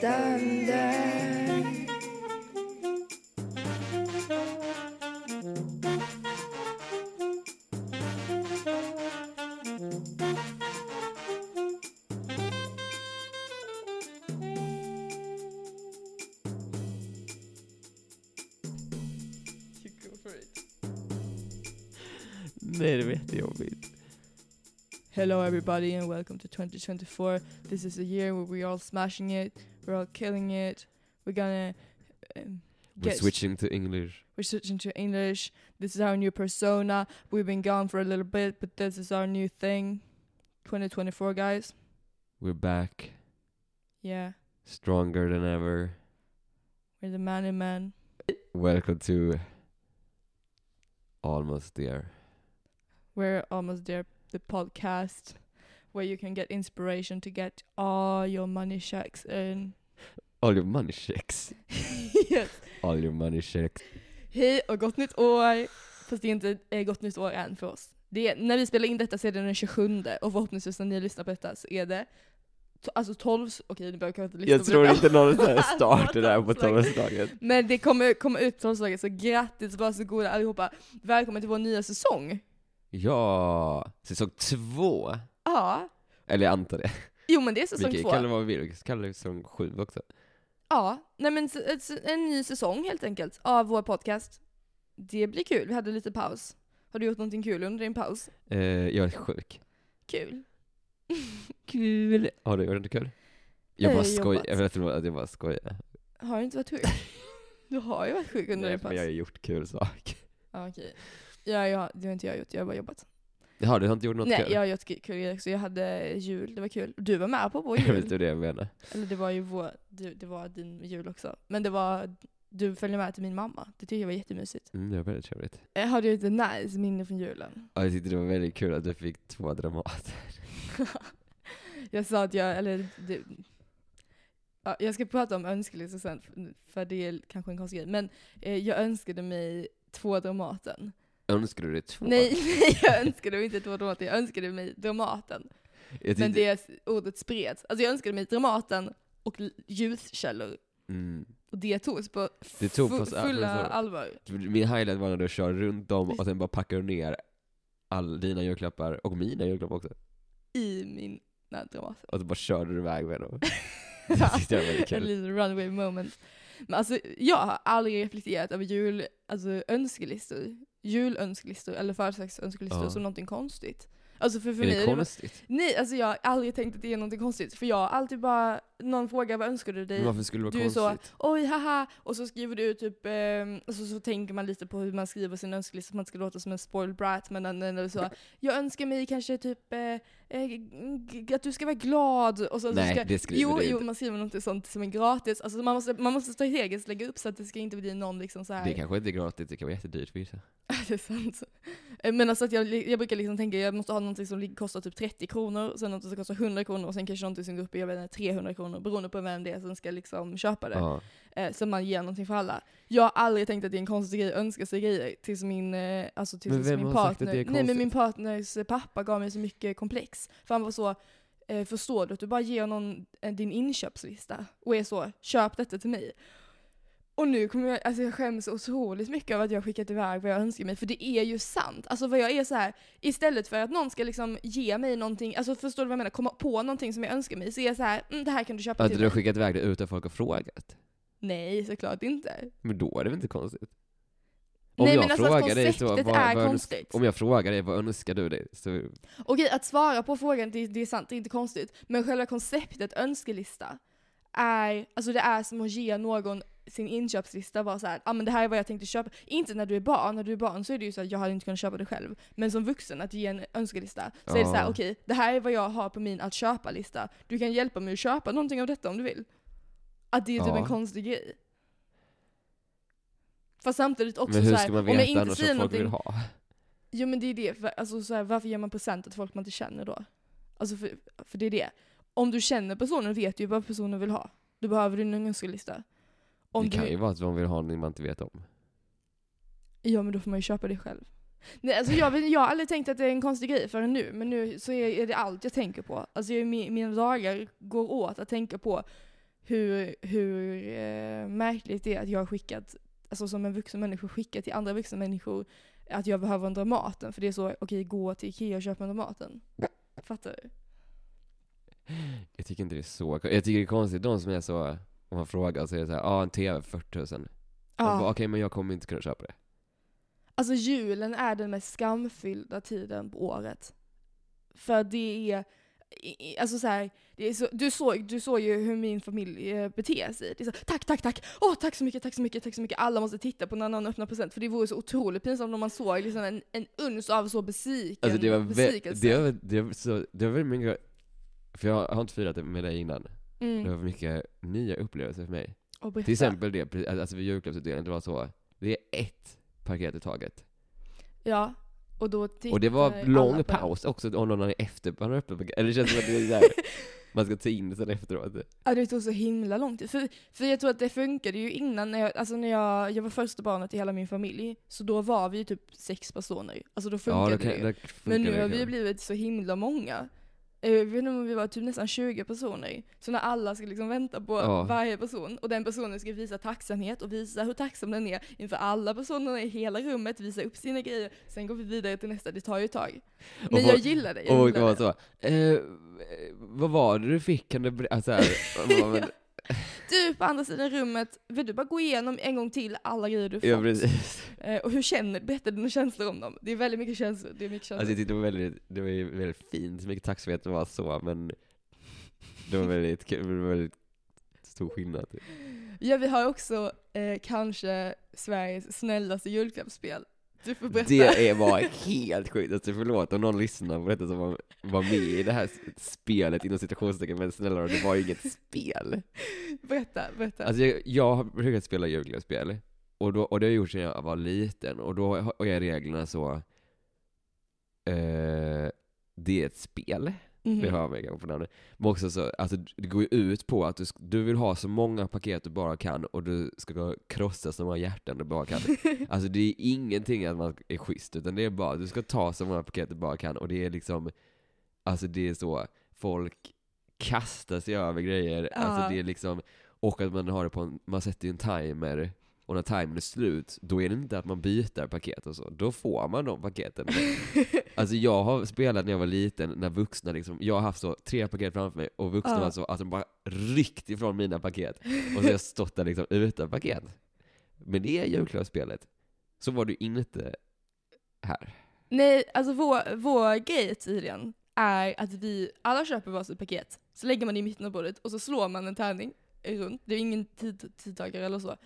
standard. Var jättejobbigt. Hello everybody and welcome to 2024. This is a year where we're all smashing it, we're all killing it. We're gonna um, We're switching to English. we're switching to English. This is our new persona. We've been gone for a little bit, but this is our new thing. 2024 guys. We're back. Yeah. Stronger than ever. We're the man in man. Welcome to Almost There. We're almost there. The podcast where you can get inspiration to get all your money checks in. All your money checks. yes. All your money checks. Hej och gott nytt år! Fast det är inte eh, gott nytt år än för oss. Det är, när vi spelar in detta så är det den 27 och förhoppningsvis när ni lyssnar på detta så är det Alltså 12, okej nu behöver jag inte lyssna Jag på tror inte någon startar där på Tolvslaget. Men det kommer komma ut tolvslaget så grattis, varsågoda allihopa. Välkommen till vår nya säsong. Ja, säsong två. Ja, Eller jag antar det. jo men det är säsong Vi kan två. kalla det vad vi vill, vi kan kalla det säsong sju också. Ja, nej men en ny säsong helt enkelt av vår podcast. Det blir kul, vi hade lite paus. Har du gjort någonting kul under din paus? Eh, jag är sjuk. Kul. Kul! Har du gjort något kul? Jag Eh, bara skojar, jobbat. jag vet inte att jag bara skojar. Har du inte varit sjuk? Du har ju varit sjuk under Nej, din paus. men jag har gjort kul saker. Ja, okej. Ja, ja, det har inte jag gjort, jag har bara jobbat. Jaha, du har inte gjort något Nej, kul? jag har gjort kul också. Jag hade jul, det var kul. Du var med på vår Jag vet jul. inte det jag menar. Eller det var ju vår, du, det var din jul också. Men det var, du följde med till min mamma. Det tyckte jag var jättemysigt. Mm, det var väldigt trevligt. Eh, Har du ett nice minne från julen? Ja, jag tyckte det var väldigt kul att du fick två Dramater. jag sa att jag, eller det, ja, jag ska prata om önskelistor sen, för det är kanske en konstig grej. Men eh, jag önskade mig två Dramaten. Önskar du dig två? Nej, nej, jag önskade mig inte två Dramaten, jag önskade mig Dramaten. jag Men tyckte, det ordet spreds. Alltså jag önskade mig Dramaten och ljuskällor. mm, Och det togs på, Det tog på fulla allvar. min highlight var när du kör runt dem och sen bara packar du ner all dina julklappar, och mina julklappar också. I min nej, Dramaten. Och så bara körde du iväg med dem. Det tyckte jag var väldigt En liten runway moment. Men alltså jag har aldrig reflekterat över jul, alltså önskelistor, julönskelistor eller födelsedagsönskelistor Ja. som någonting konstigt. Alltså för, för Är mig det konstigt? Nej, alltså jag har aldrig tänkt att det är någonting konstigt. För jag har alltid bara, någon frågar vad önskar du dig? Men varför skulle det vara Du är så- konstigt? oj haha, och så skriver du typ, eh, och så, så tänker man lite på hur man skriver sin önskelista, så att man ska låta som en spoiled brat, men är så, jag önskar mig kanske typ eh, eh, att du ska vara glad, och så, så Nej, ska, det skriver jo, du jo, inte. man skriver något sånt som är gratis, alltså man måste, man måste strategiskt lägga upp så att det ska inte bli någon liksom så här. Det kanske inte är gratis, det kan vara jättedyrt för vissa. det är sant. Men alltså att jag, jag brukar liksom tänka, jag måste ha någonting som kostar typ 30 kronor, sen något som kostar 100 kronor, och sen kanske någonting som går upp i, jag vet inte, 300 kronor, beroende på vem det är som ska liksom köpa det. Ja. eh, så man ger någonting för alla. Jag har aldrig tänkt att det är en konstig grej att önska sig grejer tills min, eh, alltså tills Men vem min har sagt att partner, det är nej men konstigt? min partners pappa gav mig så mycket komplex. För han var så, eh, förstår du att du bara ger någon eh, din inköpslista och är så, köp detta till mig. Och nu kommer jag, alltså jag skäms så otroligt mycket över att jag har skickat iväg vad jag önskar mig, för det är ju sant. Alltså vad jag är så här istället för att någon ska liksom ge mig någonting, alltså förstår du vad jag menar, komma på någonting som jag önskar mig, så är jag så här, mm, det här kan du köpa Att till du har mig. skickat iväg det utan folk har frågat. Nej, såklart inte. Men då är det väl inte konstigt? Nej, jag men alltså att frågar dig så, konceptet vad- är vad konstigt. Om jag frågar dig vad önskar du dig? Så, Okej, att svara på frågan, det, det är sant, det är inte konstigt. Men själva konceptet önskelista är, alltså det är som att ge någon sin inköpslista, vara såhär, ah, men det här är vad jag tänkte köpa. Inte när du är barn, när du är barn så är det ju så att jag hade inte kunnat köpa det själv. Men som vuxen, att ge en önskelista, så är det såhär, okej, det här är vad jag har på min att köpa-lista. Du kan hjälpa mig att köpa någonting av detta om du vill. Att det är typ en konstig grej. Fast samtidigt också men hur så här, ska man om jag veta inte annars säger vad folk vill någonting ha? Jo men det är det, alltså, så här, varför ger man presenter till folk man inte känner då? Alltså för, för det är det. Om du känner personen vet du ju vad personen vill ha. Då behöver du en önskelista. Om det kan du, ju vara att de vill ha någonting man inte vet om. Ja men då får man ju köpa det själv. Nej, alltså jag, jag har aldrig tänkt att det är en konstig grej förrän nu, men nu så är, det allt jag tänker på. Alltså jag, mi- mina dagar går åt att tänka på hur, hur eh, märkligt det är att jag har skickat, alltså som en vuxen människa skickar till andra vuxna människor att jag behöver en Dramaten. För det är så, okej gå till Ikea och köpa en Dramaten. Fattar du? Jag tycker inte det är så Jag tycker det är konstigt, de som är så, om man frågar så är det såhär, ja ah, en TV för 40 000. Ja. Ja. Okej men jag kommer inte kunna köpa det. Alltså julen är den mest skamfyllda tiden på året. För det är, alltså så här, det är så, du, såg, du såg ju hur min familj eh, beter sig. Det är så, tack, tack, tack, åh tack så mycket, tack så mycket, tack så mycket. Alla måste titta på när någon öppnar present för det vore så otroligt pinsamt om man såg liksom en, en uns av så besviken, Alltså det var, besvikelse. det var, det var, så, det var väldigt mycket, för jag har inte firat det med dig innan. Mm. Det var mycket nya upplevelser för mig. Och. Till exempel det, alltså vid julklappsutdelningen, det var så, det är ett paket i taget. Ja, och då Och det var lång på- paus också om någon är efter man har öppnat paket. Eller det känns som att det är där, man ska ta in sen efteråt. Ja det tog så himla lång tid. För, för jag tror att det funkade ju innan, när jag, alltså när jag, jag var första barnet i hela min familj, så då var vi ju typ sex personer. Alltså då funkade Ja, det det ju. kan, det Men nu har vi ju blivit så himla många. Eh, Jag vet inte om vi var typ nästan 20 personer. Så när alla ska liksom vänta på Ja. varje person, och den personen ska visa tacksamhet och visa hur tacksam den är inför alla personerna i hela rummet, visa upp sina grejer, sen går vi vidare till nästa, det tar ju ett tag. Men Och jag gillar det, jag Och gillar var det. så, eh, vad var det du fick? Kan du alltså, här, och men, Du på andra sidan rummet, vill du bara gå igenom en gång till alla grejer du Ja fått? precis. Eh, och hur känner du? Berätta dina känslor om dem. Det är väldigt mycket känslor. Det är mycket känslor. Alltså jag tyckte det var väldigt, det var ju väldigt fint, så mycket tacksamhet det var så, men det var väldigt kul, det var väldigt stor skillnad. ja, vi har också eh, kanske Sveriges snällaste julklappsspel. Du får berätta. Det är, var helt sjukt, alltså förlåt om någon lyssnar på detta som var, var med i det här spelet inom citationstecken, men snälla det var ju inget spel. berätta, berätta. Alltså jag, jag har brukat spela julklappsspel, och, då, och det har jag gjort sedan jag var liten, och då är reglerna så, eh, det är ett spel, Mhm. det mig kanske på namnet, men också så, alltså det går ju ut på att du, du vill ha så många paket du bara kan, och du ska krossa så många hjärtan du bara kan. Alltså det är ingenting att man är schysst, utan det är bara, du ska ta så många paket du bara kan, och det är liksom, alltså det är så, folk kastar sig över grejer, Ja. alltså det är liksom, och att man har det på en, man sätter ju en timer, och när timern är slut, då är det inte att man byter paket och så, då får man de paketen. Alltså jag har spelat när jag var liten, när vuxna liksom, jag har haft så tre paket framför mig, och vuxna Ja. var så att de bara ryckt ifrån mina paket, och så har jag stått där liksom utan paket. Men det är julklappsspelet. Så var ju inte här. Nej, alltså vår, vår grej tydligen är att vi alla köper varsitt paket, så lägger man det i mitten av bordet och så slår man en tärning runt. Det är ingen tid, tidtagare eller så.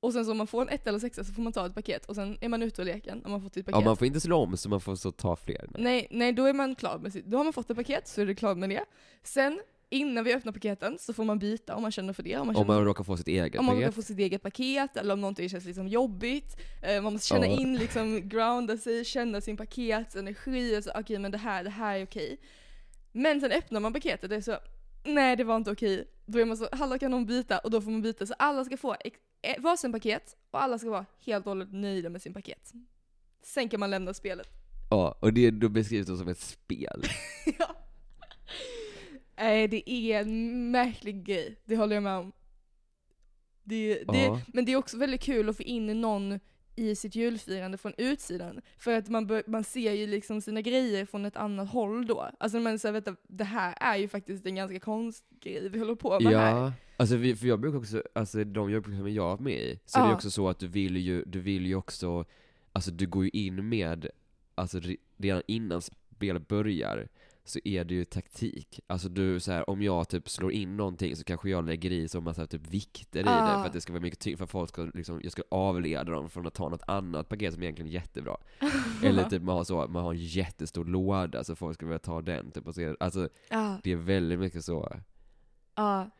Och sen så om man får en ett eller sexa så får man ta ett paket och sen är man ute ur leken om man fått sitt paket. Ja, man får inte slå om så man får så ta fler. Nej, nej, då är man klar med sitt, då har man fått ett paket så är det klart med det. Sen, innan vi öppnar paketen så får man byta om man känner för det. Om man, Om man råkar få sitt eget om man råkar paket. få sitt eget paket eller om någonting känns liksom jobbigt. Eh, man måste känna Ja. in, liksom grounda sig, känna sin pakets energi. och så, Okej, men det här, det här är okej. Men sen öppnar man paketet och det är så, nej det var inte okej. Då är man så, hallå kan någon byta? Och då får man byta. Så alla ska få varsin paket och alla ska vara helt och hållet nöjda med sin paket. Sen kan man lämna spelet. Ja, och det då beskrivs det som ett spel. ja. Nej, det är en märklig grej, det håller jag med om. Det, det. Men det är också väldigt kul att få in någon i sitt julfirande från utsidan. För att man, bör, man ser ju liksom sina grejer från ett annat håll då. Alltså man säger vänta, det här är ju faktiskt en ganska konstig grej vi håller på med här. Ja, alltså vi, för jag brukar också, alltså de julprogrammen jag har varit med i, så är det Ja. också så att du vill ju, du vill ju också, alltså du går ju in med, alltså re- redan innan spelet börjar, så är det ju taktik. Alltså du, så här, om jag typ slår in någonting så kanske jag lägger i så massa typ vikter i det Ja. för att det ska vara mycket tyngre, för att folk ska liksom, jag ska avleda dem från att ta något annat paket som egentligen är jättebra. Eller typ man har så, man har en jättestor låda så folk ska vilja ta den typ och så, alltså Ja, det är väldigt mycket så. ja.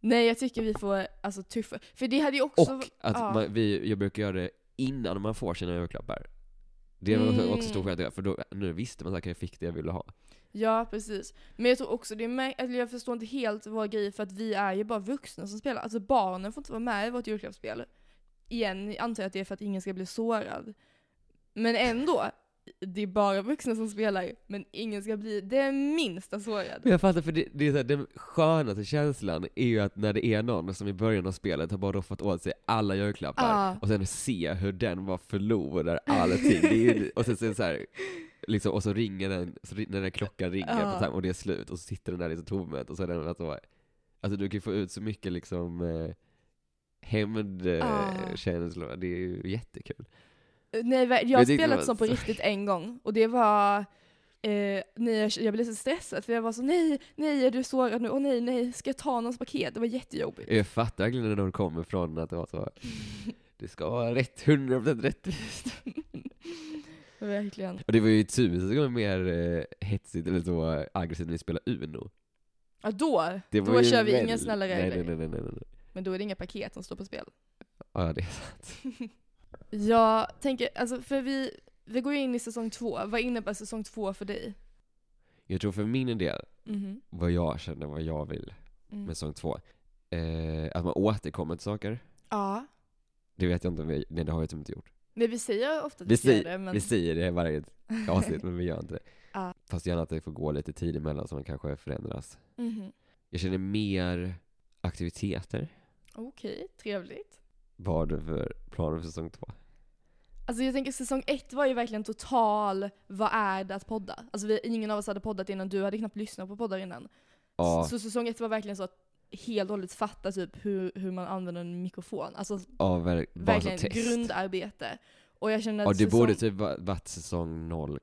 Nej jag tycker vi får alltså tuffa, för det hade ju också... Och att man, vi, jag brukar göra det innan man får sina julklappar. Det var Mm. också stor skillnad, för då, nu visste man säkert att jag fick det jag ville ha. Ja, precis. Men jag tror också det är eller jag förstår inte helt vår grej för att vi är ju bara vuxna som spelar. Alltså barnen får inte vara med i vårt julklappsspel. Igen antar jag att det är för att ingen ska bli sårad. Men ändå, det är bara vuxna som spelar, men ingen ska bli det minsta sårad. Men jag fattar, för det, det är så här, den skönaste känslan är ju att när det är någon som i början av spelet har bara roffat åt sig alla julklappar, Ja. och sen se hur den bara förlorar allting. Det är ju, och sen så, så här, liksom, och så ringer den, så när den klockan ringer Ja. på time, och det är slut, och så sitter den där i så tomhet, och så är den alltså, alltså du kan ju få ut så mycket liksom eh, hämndkänslor, det är ju jättekul. Nej, ver- jag har spelat var så på så- riktigt en gång, och det var Eh, nej, jag, blev så stressad för jag var så nej, nej är du sårad nu? Åh nej, nej, ska jag ta någons paket? Det var jättejobbigt. Jag fattar verkligen när de kommer från att det var så, det ska vara rätt, 100% rättvist. Verkligen. Och det var ju tusen gånger mer eh, hetsigt eller så aggressivt när vi spelade Uno. Ja då, Det Då ju kör vi väl- inga snälla regler. Nej, nej, nej, nej, nej. men då är det inga paket som står på spel. Ja, det är sant. Jag tänker, alltså för vi, vi går in i säsong två. Vad innebär säsong två för dig? Jag tror för min del, Mhm. vad jag känner, vad jag vill Mm. med säsong två, eh, att man återkommer till saker. Ja. Det vet jag inte om vi, nej det har vi typ inte gjort. Nej vi säger ofta att Vi vi säger, det, men... vi säger det varje avsnitt, men vi gör inte det. Ja. Fast gärna att det får gå lite tid emellan så man kanske förändras. Mhm. Jag känner mer aktiviteter. Okej, trevligt. Vad har du för planer för säsong två? Alltså jag tänker säsong ett var ju verkligen total, vad är det att podda? Alltså vi, ingen av oss hade poddat innan, du hade knappt lyssnat på poddar innan. Ja, Så säsong ett var verkligen så att helt och hållet fatta typ hur, hur man använder en mikrofon. Alltså ja ver- verkligen grundarbete. Och jag känner att Ja, det säsong... borde typ va- varit säsong noll.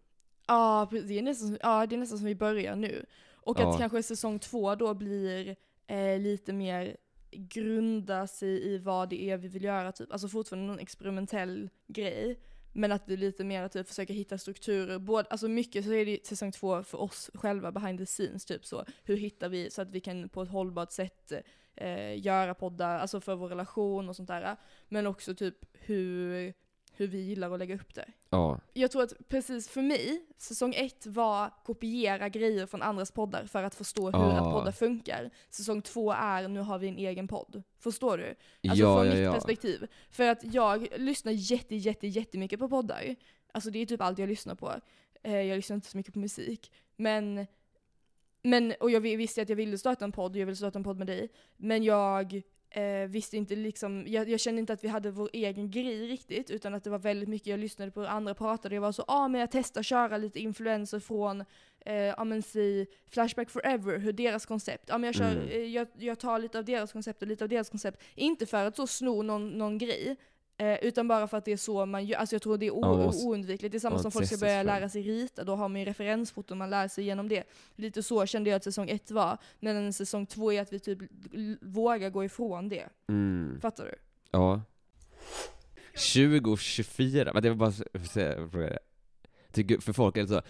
Ja, det är nästan, ja, det är nästan som vi börjar nu. Och Ja. att kanske säsong två då blir eh, lite mer grunda sig i vad det är vi vill göra, typ. Alltså fortfarande någon experimentell grej. Men att vi lite mer typ försöker hitta strukturer. Både, alltså mycket så är det säsong två för oss själva behind the scenes, typ så. Hur hittar vi så att vi kan på ett hållbart sätt eh, göra poddar, alltså för vår relation och sånt där. Men också typ hur, hur vi gillar att lägga upp det. Ja, Jag tror att precis för mig, säsong ett var kopiera grejer från andras poddar för att förstå hur Ah. att poddar funkar. Säsong två är nu har vi en egen podd. Förstår du? Alltså ja, från ja, mitt ja. perspektiv. För att jag lyssnar jätte, jätte, jättemycket på poddar. Alltså det är typ allt jag lyssnar på. Eh, jag lyssnar inte så mycket på musik. Men, men och jag vi- visste att jag ville starta en podd, jag ville starta en podd med dig. Men jag eh, visste inte liksom, jag, jag kände inte att vi hade vår egen grej riktigt, utan att det var väldigt mycket jag lyssnade på hur andra pratade. Jag var så, ah, men jag testar köra lite influenser från, eh, ja men säg Flashback Forever, hur deras koncept, ja men jag kör, Mm. eh, jag, jag tar lite av deras koncept och lite av deras koncept. Inte för att så sno någon, någon grej, eh, utan bara för att det är så man gör, alltså jag tror det är måste- oundvikligt. Det är samma som folk ska börja lära sig rita, då har man ju referensfoton, man lär sig genom det. Lite så kände jag att säsong ett var, men säsong två är att vi typ vågar gå ifrån det. Mm. Fattar du? Ja. 2024, vänta jag vill bara säga-. Tycker, för folk är det så,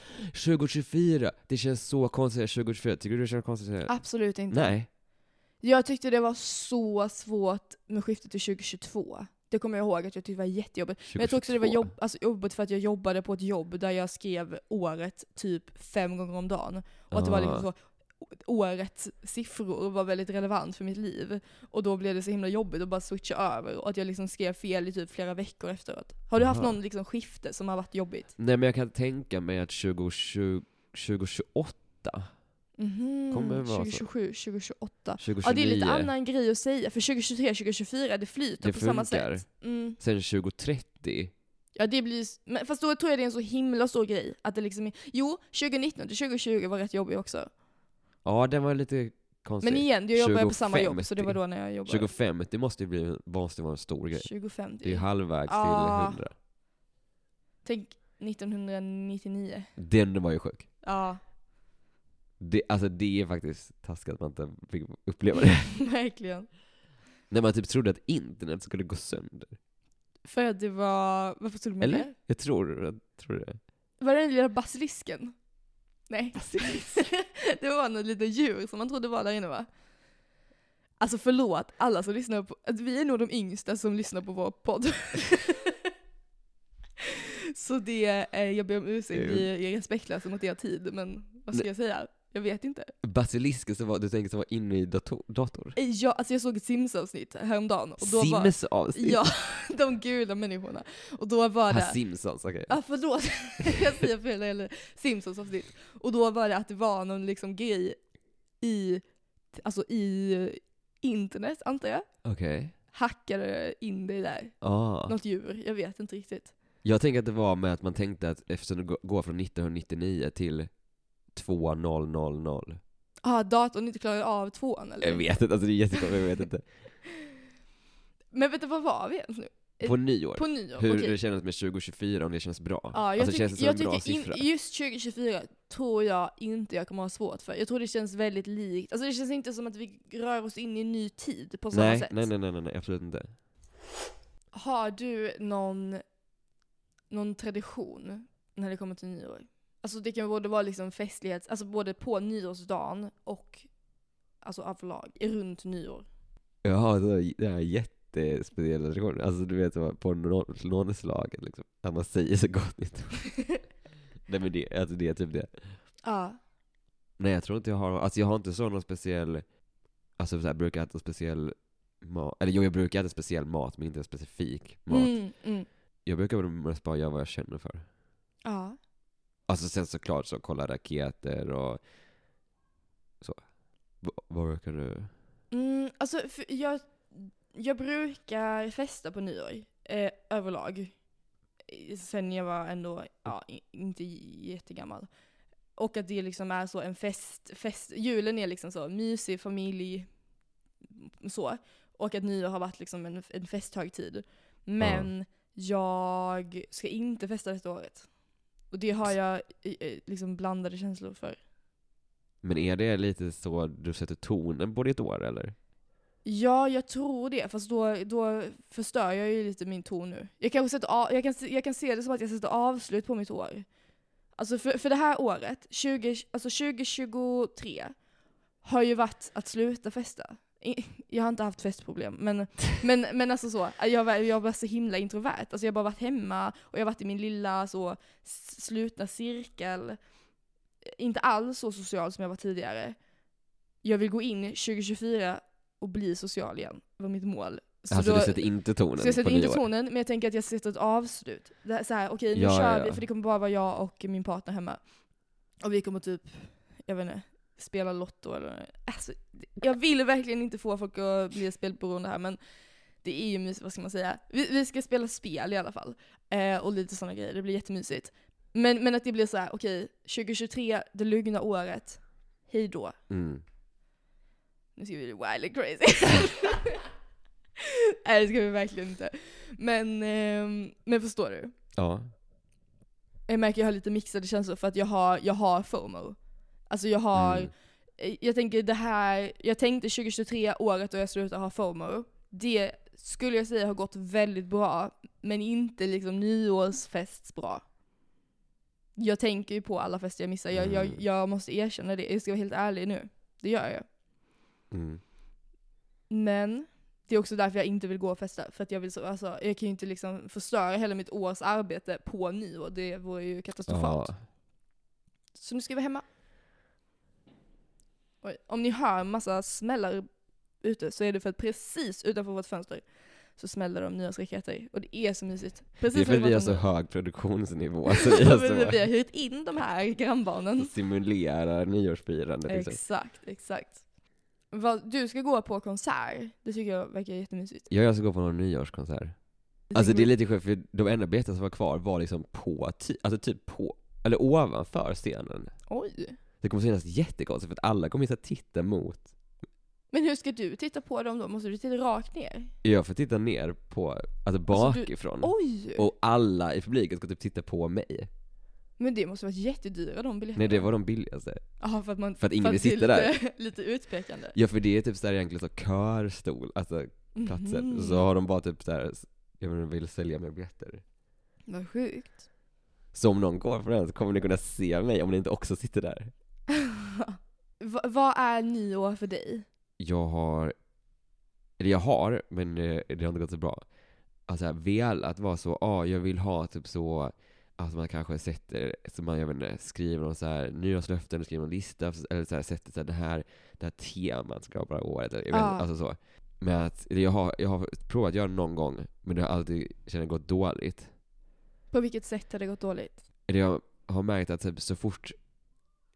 2024, det känns så konstigt att säga 2024, tycker du det känns konstigt att säga? Absolut inte. Nej. Jag tyckte det var så svårt med skiftet till 2022. Det kommer jag ihåg att jag tyckte var jättejobbigt. Men jag tror också det var 2022. jobb, alltså jobbigt för att jag jobbade på ett jobb där jag skrev året typ fem gånger om dagen. Och att det var liksom Ah. så, årets siffror var väldigt relevant för mitt liv. Och då blev det så himla jobbigt att bara switcha över och att jag liksom skrev fel i typ flera veckor efteråt. Har du haft Aha. någon liksom skifte som har varit jobbigt? Nej men jag kan tänka mig att 2020, 2028, Mhm, Kommer det vara så? 2027, 2028. 2029, Ja det är lite annan grej att säga, för 2023, 2024 det flyter Det på samma funkar. sätt. Mm. sen 2030, Ja det blir, men fast då tror jag det är en så himla stor grej. Att det liksom är, jo, 2019 till 2020 var rätt jobbig också. ja den var lite konstig. Men igen, jag jobbar på samma jobb, så det 2050. var då när jag jobbade. 2050 måste ju bli, måste vara en stor grej. 2050. Det är ju halvvägs Ah. till 100. Tänk 1999. Den var ju sjuk. Ja, Det, alltså det är faktiskt taskigt att man inte fick uppleva det. verkligen. När man typ trodde att internet skulle gå sönder. För att det var, varför trodde man Eller? det? Jag tror, jag tror det. Var det den lilla basilisken? Nej. det var något litet djur som man trodde var där inne va? Alltså förlåt alla som lyssnar på, att vi är nog de yngsta som lyssnar på vår podd. Så det, eh, jag ber om ursäkt, vi är respektlösa mot er tid, men vad ska jag säga? Jag vet inte. Basilisken som var, du tänker som var inne i dator? dator? Ja, alltså jag såg ett Sims-avsnitt häromdagen. Och då Sims-avsnitt? Ja, de gula människorna. Och då var det... Simpsons, okej. Ja förlåt, jag säger fel eller Simpsons avsnitt. Och då var det att det var någon liksom grej i, alltså i internet antar jag. Okej. Hackade in det där. Ah. Något djur, jag vet inte riktigt. Jag tänker att det var med att man tänkte att eftersom det gå- går från 1999 till 2000. Ja, ah, datorn inte klarade av tvåan eller? Jag vet inte, alltså det är jättekonstigt, jag vet inte. Men vet du vad var vi ens nu? På nyår, På nyår? hur okej. det kändes med 2024, om det känns bra. Ja, jag alltså tycker, känns det som jag en bra tycker siffra? in, just 2024 tror jag inte jag kommer ha svårt för. Jag tror det känns väldigt likt. Alltså det känns inte som att vi rör oss in i en ny tid på samma nej, sätt. nej, nej, nej, nej, nej, absolut inte. Har du någon, någon tradition när det kommer till nyår? Alltså det kan både vara liksom festlighet, alltså både på nyårsdagen och alltså överlag, runt nyår. Jaha, det är- det är jättespeciella traditioner. Alltså du vet, på nå- nådeslaget liksom, att man säger så gott nytt. Nej men det, alltså det är typ det. Ja. Nej jag tror inte jag har, alltså jag har inte så någon speciell, alltså så här, brukar äta speciell mat, eller jo jag brukar äta speciell mat men inte specifik mat. Mm, mm. Jag brukar mest bara göra vad jag känner för. Ja. Alltså sen såklart så kolla raketer och så. Vad brukar du? Mm, alltså för jag, jag brukar festa på nyår, eh, överlag. Eh, Sen jag var ändå, ja, inte jättegammal. Och att det liksom är så en fest, fest, julen är liksom så mysig familj, så. Och att nyår har varit liksom en, en festhögtid. Men jag ska inte festa detta året. Och det har jag liksom blandade känslor för. Men är det lite så du sätter tonen på ditt år eller? Ja, jag tror det. Fast då, då förstör jag ju lite min ton nu. Jag, kanske sätter av, jag, kan, jag kan se det som att jag sätter avslut på mitt år. Alltså för, för det här året, 20, alltså 2023, har ju varit att sluta festa. Jag har inte haft festproblem, men, men, men alltså så, jag, var- jag var så himla introvert. Alltså jag har bara varit hemma och jag har varit i min lilla så slutna cirkel. Inte alls så social som jag var tidigare. Jag vill gå in 2024 och bli social igen, var mitt mål. Så alltså då- du sätter inte tonen så jag sätter inte tonen, men jag tänker att jag sätter ett avslut. Här, så här, okej nu Ja, kör ja, vi, för det kommer bara vara jag och min partner hemma. Och vi kommer typ, jag vet inte, spela Lotto eller alltså, Jag vill verkligen inte få folk att bli spelberoende här men det är ju mysigt, vad ska man säga? Vi, vi ska spela spel i alla fall. Eh, och lite sådana grejer, det blir jättemysigt. Men, men att det blir så här, okej, 2023, det lugna året, hej då. Mm. Nu ska vi bli wild and crazy. Nej det ska vi verkligen inte. Men, ehm, men förstår du? Ja. Jag märker att jag har lite mixade känslor för att jag har, jag har FOMO. Alltså jag har, Mm. eh, jag tänker det här, jag tänkte 2023 året då jag slutade ha FOMO. Det skulle jag säga har gått väldigt bra, men inte liksom nyårsfestsbra. Jag tänker ju på alla fester jag missar, jag, jag, Mm. jag måste erkänna det, jag ska vara helt ärlig nu. Det gör jag. Mm. Men det är också därför jag inte vill gå och festa. För att jag vill så, alltså, jag kan ju inte liksom förstöra hela mitt års arbete på nyår. Det vore ju katastrofalt. Ja. Så nu ska vi vara hemma. Oj, om ni hör massa smällar ute så är det för att precis utanför vårt fönster så smäller de nyårsraketer. Och det är så mysigt. Precis Det är för att vi har så hög produktionsnivå så vi har det. vi, så har hyrt in de här grannbarnen. simulerar nyårsfirandet liksom. Exakt, exakt. Du ska gå på konsert. Det tycker jag verkar jättemysigt. Ja, jag ska gå på någon nyårskonsert. Alltså det är lite sjukt för de enda biljetterna som var kvar var liksom på, alltså typ på, eller ovanför scenen. Oj. Det kommer synas jättekonstigt för att alla kommer att titta mot. Men hur ska du titta på dem då? Måste du titta rakt ner? Jag får titta ner på, alltså bakifrån. Oj! Och alla i publiken ska typ titta på mig. Men det måste vara jätdyra de biljetterna. Nej det var de billigaste. Jaha, för att man... För att ingen vill sitta lite, lite utpekande. Ja för det är typ såhär egentligen så körstol, alltså platser. Mhm. Så har de bara typ såhär, jag menar, vill sälja mer biljetter. Vad sjukt. Så om någon går på den så kommer ni kunna se mig om ni inte också sitter där. Va, vad är nyår för dig? Jag har, eller jag har, men eh, det har inte gått så bra. Alltså velat vara så, ja ah, jag vill ha typ så, att man kanske sätter, så man, jag vet inte, skriver någon så här nyårslöften, eller skriver någon lista, eller så här, sätter så här, det här, det här temat ska vara året, eller, jag vet, inte, alltså så. Men att, jag har, jag har provat att göra det någon gång, men det har alltid känner gått dåligt. På vilket sätt har det gått dåligt? Jag har märkt att typ, så fort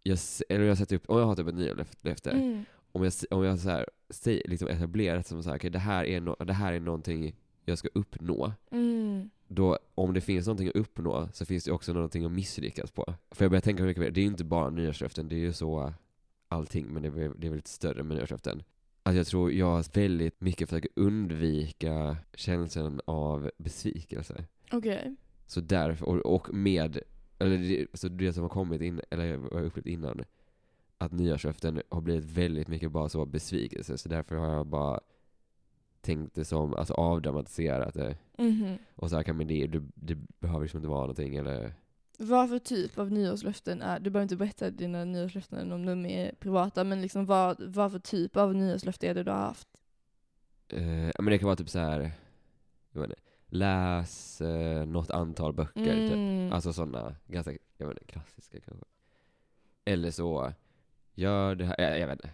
jag, eller jag sätter upp, om jag har typ ett nyårslöfte, Mm. om jag, om jag så här, säger, liksom etablerat som så här, okay, det, här är no, det här är någonting jag ska uppnå, Mm. då om det finns någonting att uppnå så finns det också någonting att misslyckas på. För jag börjar tänka mycket mer, det är ju inte bara nyårslöften, det är ju så allting, men det är, det är väl lite större med nyårslöften. Att jag tror jag väldigt mycket försöker undvika känslan av besvikelse. Okej. Så därför, och, och med, eller det, så det som har kommit in, eller vad jag upplevt innan, att nyårslöften har blivit väldigt mycket bara så besvikelse, så därför har jag bara tänkt det som, alltså avdramatiserat det. Mhm. Och så här kan man det, det, det behöver liksom inte vara någonting eller Vad för typ av nyårslöften är, du behöver inte berätta dina nyårslöften om de är privata, men liksom vad, vad för typ av nyårslöfte är det du har haft? ja, men det kan vara typ så här jag vet inte, läs eh, något antal böcker typ. Mm. Alltså sådana, ganska, jag vet inte, klassiska kanske. Eller så, gör det här, jag, jag vet inte.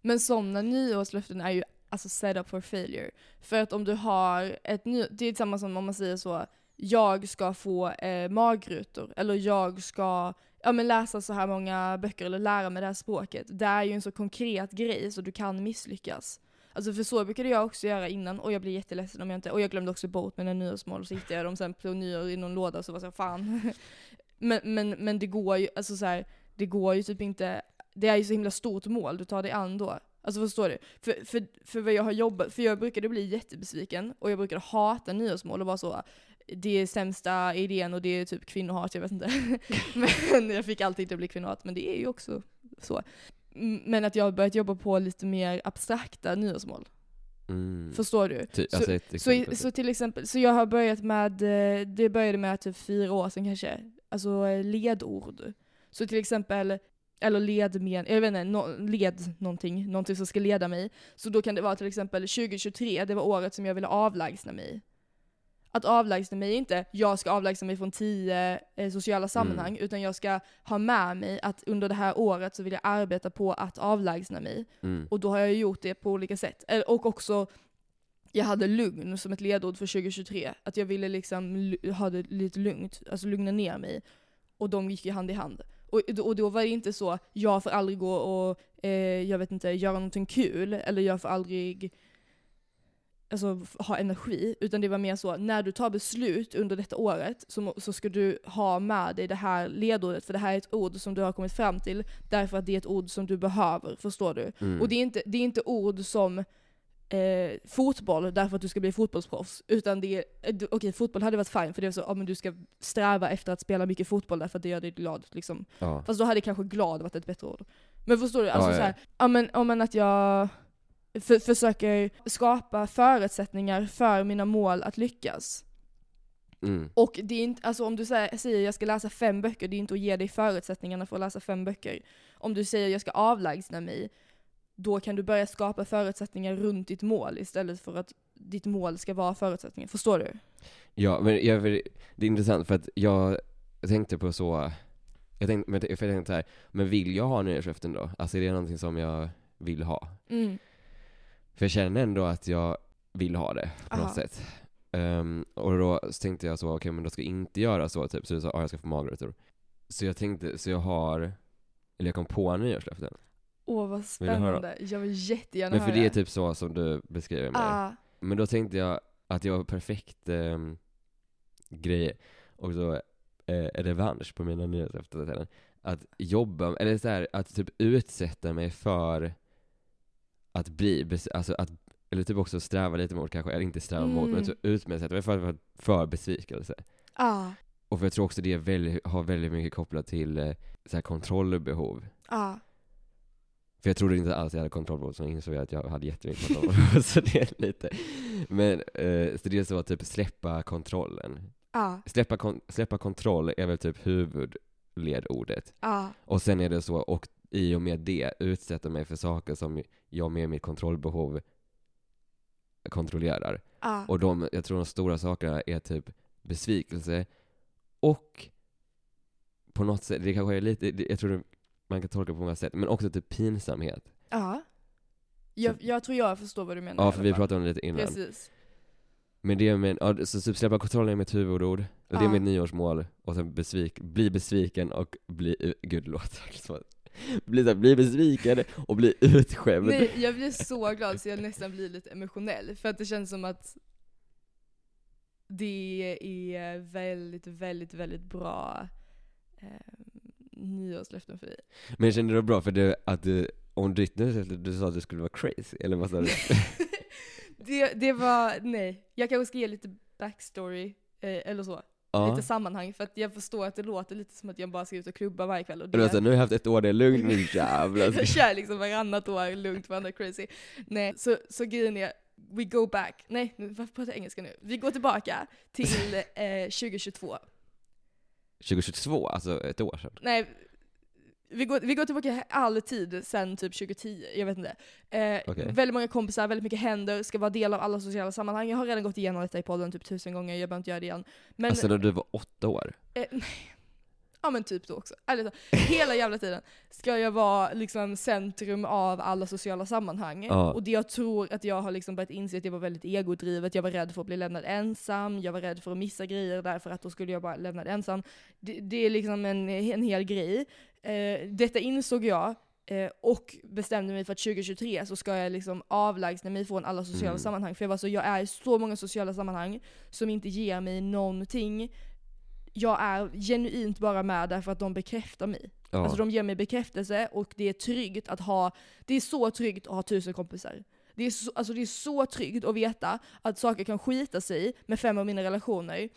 Men sådana nyårslöften är ju alltså set up for failure. För att om du har ett ny, det är samma som om man säger så, jag ska få eh, magrutor, eller jag ska ja, men läsa så här många böcker eller lära mig det här språket. Det är ju en så konkret grej så du kan misslyckas. Alltså för så brukade jag också göra innan och jag blir jätteledsen om jag inte, och jag glömde också bort mina nyårsmål och så hittade jag dem sen på nyår i någon låda och så var jag så fan. men, men, men det går ju, alltså så här, det går ju typ inte, det är ju så himla stort mål du tar dig an då. Alltså förstår du? För, för, för vad jag har jobbat, för jag brukade bli jättebesviken och jag brukade hata nyårsmål och vara så det är sämsta idén och det är typ kvinnohat, jag vet inte. men jag fick alltid inte bli kvinnohat, men det är ju också så. Men att jag har börjat jobba på lite mer abstrakta nyårsmål. Mm. Förstår du? Ty, så- alltså Så, i- så till exempel, så jag har börjat med, eh, det började med typ fyra år sedan kanske, alltså eh, ledord. Så till exempel, eller ledmen, jag vet inte, no, led någonting, någonting som ska leda mig. Så då kan det vara till exempel 2023, det var året som jag ville avlägsna mig. Att avlägsna mig är inte, jag ska avlägsna mig från tio eh, sociala sammanhang, utan jag ska ha med mig att under det här året så vill jag arbeta på att avlägsna mig. mm. Och då har jag gjort det på olika sätt. Och också, jag hade lugn som ett ledord för 2023. Att jag ville liksom ha det lite lugnt, alltså lugna ner mig. Och de gick ju hand i hand. Och, och då var det inte så, jag får aldrig gå och, eh, jag vet inte, göra någonting kul, eller jag får aldrig alltså, ha energi, utan det var mer så, när du tar beslut under detta året så, så ska du ha med dig det här ledordet, för det här är ett ord som du har kommit fram till, därför att det är ett ord som du behöver, förstår du? Mm. Och det är inte, det är inte ord som eh, fotboll därför att du ska bli fotbollsproffs, utan det är, eh, okej fotboll hade varit fine, för det är så, ja men du ska sträva efter att spela mycket fotboll därför att det gör dig glad, liksom. ja. Fast då hade kanske glad varit ett bättre ord. Men förstår du? Alltså Ja, ja. så här, ja men, ja, men att jag för, försöker skapa förutsättningar för mina mål att lyckas. Mm. Och det är inte, alltså om du säger, säger jag ska läsa fem böcker, det är inte att ge dig förutsättningarna för att läsa fem böcker. Om du säger jag ska avlägsna mig, då kan du börja skapa förutsättningar runt ditt mål istället för att ditt mål ska vara förutsättningar. Förstår du? Ja, men jag, det är intressant för att jag tänkte på så, jag tänkte, men för jag tänkte så här, men vill jag ha nyårslöften då? Alltså är det någonting som jag vill ha? Mm. För jag känner ändå att jag vill ha det på något Aha. sätt. Ehm, och då tänkte jag så, okej men då ska jag inte göra så typ, så du sa, ah, jag ska få magrutor. Så jag tänkte, så jag har, eller jag kom på nyårslöften. Åh vad Vill höra? spännande, jag vill jättegärna Men för höra. det är typ så som du beskriver mig. Ah, Men då tänkte jag att jag var perfekt um, grej, och så eh, revansch på mina nyårslöften. Att jobba, eller så här, att typ utsätta mig för att bli, alltså att, eller typ också sträva lite mot kanske, eller inte sträva mot, men Mm. så utsätta mig för, för, för besvikelse. ah, Och för jag tror också det väldigt, har väldigt mycket kopplat till eh, så här kontrollbehov. ah. För jag trodde inte alls jag hade kontrollbehov, så insåg jag att jag hade jättemycket kontrollbehov. så det är lite, men eh, så det är så att typ släppa kontrollen. Ah, Släppa, kon- släppa kontroll är väl typ huvudledordet. ah, Och sen är det så, och i och med det utsätta mig för saker som jag med mitt kontrollbehov kontrollerar. ah. Och de, jag tror de stora sakerna är typ besvikelse och på något sätt, det kanske är lite, jag tror man kan tolka på många sätt, men också typ pinsamhet. Ja. Jag, jag tror jag förstår vad du menar. Ja, för vi pratade om det lite innan. Precis. Men det är med, ja, så typ släppa kontrollen är mitt huvudord, och det är mitt nyårsmål, och sen besvik, bli besviken och bli, gud det låter så bli, så här, bli besviken och bli utskämd. Nej, jag blir så glad så jag nästan blir lite emotionell. För att det känns som att det är väldigt, väldigt, väldigt bra eh, nyårslöften för dig. Men kände du det bra för det, att du, om ditt nyårslöfte, du sa att du skulle vara crazy, eller vad sa du? det, det var, nej. Jag kanske ska ge lite backstory, eh, eller så. Ja. Lite sammanhang, för att jag förstår att det låter lite som att jag bara ska ut och klubba varje kväll. Och Och du var såhär, nu har jag haft ett år, det är lugnt, nu jävlar. jag kör liksom varannat år lugnt varandra crazy. Nej, så, så grejen är, we go back. Nej, varför pratar jag engelska nu? Vi går tillbaka till eh, 2022. 2022, alltså ett år sedan. Nej, vi går, vi går tillbaka all tid sen typ 2010, jag vet inte. Eh, Okej. Väldigt många kompisar, väldigt mycket händer, ska vara del av alla sociala sammanhang. Jag har redan gått igenom detta i podden typ tusen gånger, jag behöver inte göra det igen. Men, Alltså när du var åtta år? eh, nej. Ja men typ då också. Talat, hela jävla tiden ska jag vara liksom centrum av alla sociala sammanhang. Ja. Och det jag tror att jag har liksom börjat inse att jag var väldigt egodrivet, jag var rädd för att bli lämnad ensam, jag var rädd för att missa grejer därför att då skulle jag bara lämnad ensam. Det, det är liksom en, en hel grej. Eh, detta insåg jag eh, och bestämde mig för att 2023 så ska jag liksom avlägsna mig från alla sociala Mm. sammanhang. För jag var så, jag är i så många sociala sammanhang som inte ger mig någonting. Jag är genuint bara med därför att de bekräftar mig. Ja. Alltså de ger mig bekräftelse och det är tryggt att ha, det är så tryggt att ha tusen kompisar. Det är, så, alltså det är så tryggt att veta att saker kan skita sig med fem av mina relationer.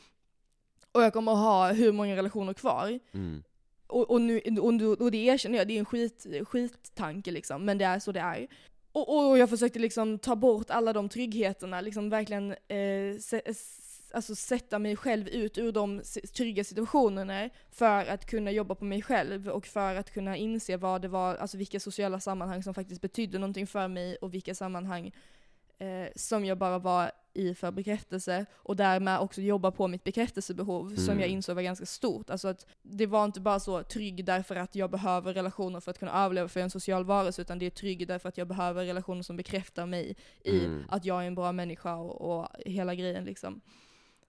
Och jag kommer att ha hur många relationer kvar. Mm. Och, och, nu, och, och det erkänner jag, det är en skit, skittanke liksom, men det är så det är. Och, och jag försökte liksom ta bort alla de tryggheterna, liksom verkligen eh, se, alltså sätta mig själv ut ur de trygga situationerna för att kunna jobba på mig själv och för att kunna inse vad det var, alltså vilka sociala sammanhang som faktiskt betydde någonting för mig och vilka sammanhang eh, som jag bara var i för bekräftelse och därmed också jobba på mitt bekräftelsebehov som Mm. jag insåg var ganska stort. Alltså att det var inte bara så trygg därför att jag behöver relationer för att kunna överleva för en social varelse utan det är trygg därför att jag behöver relationer som bekräftar mig i Mm. att jag är en bra människa och, och hela grejen liksom.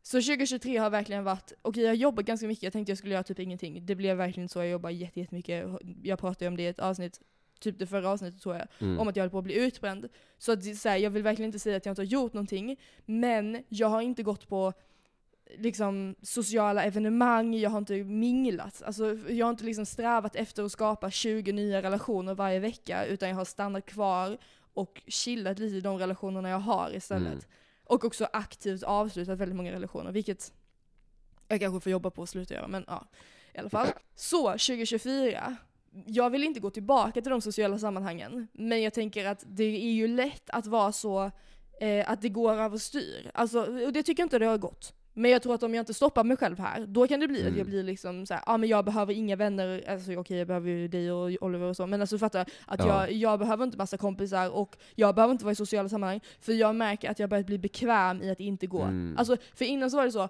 Så 2023 har verkligen varit, okej jag har jobbat ganska mycket, jag tänkte jag skulle göra typ ingenting. Det blev verkligen så, jag jobbar jätte- jättemycket. Jag pratade om det i ett avsnitt, typ det förra avsnittet tror jag Mm. om att jag höll på att bli utbränd. Så, att, så här, jag vill verkligen inte säga att jag inte har gjort någonting, men jag har inte gått på liksom, sociala evenemang, jag har inte minglat. Alltså, jag har inte liksom strävat efter att skapa 20 nya relationer varje vecka, utan jag har stannat kvar och chillat lite i de relationerna jag har istället. Mm. Och också aktivt avslutat väldigt många relationer, vilket jag kanske får jobba på att sluta göra, men ja. I alla fall. Så, 2024. Jag vill inte gå tillbaka till de sociala sammanhangen, men jag tänker att det är ju lätt att vara så, eh, att det går överstyr. Alltså, och det tycker jag inte det har gått. Men jag tror att om jag inte stoppar mig själv här, då kan det bli att Mm. jag blir liksom såhär, ja ah, men jag behöver inga vänner, alltså okej jag behöver ju dig och Oliver och så, men alltså fattar, att Ja. jag, jag behöver inte massa kompisar och jag behöver inte vara i sociala sammanhang, för jag märker att jag börjat bli bekväm i att inte gå. Mm. Alltså, för innan så var det så,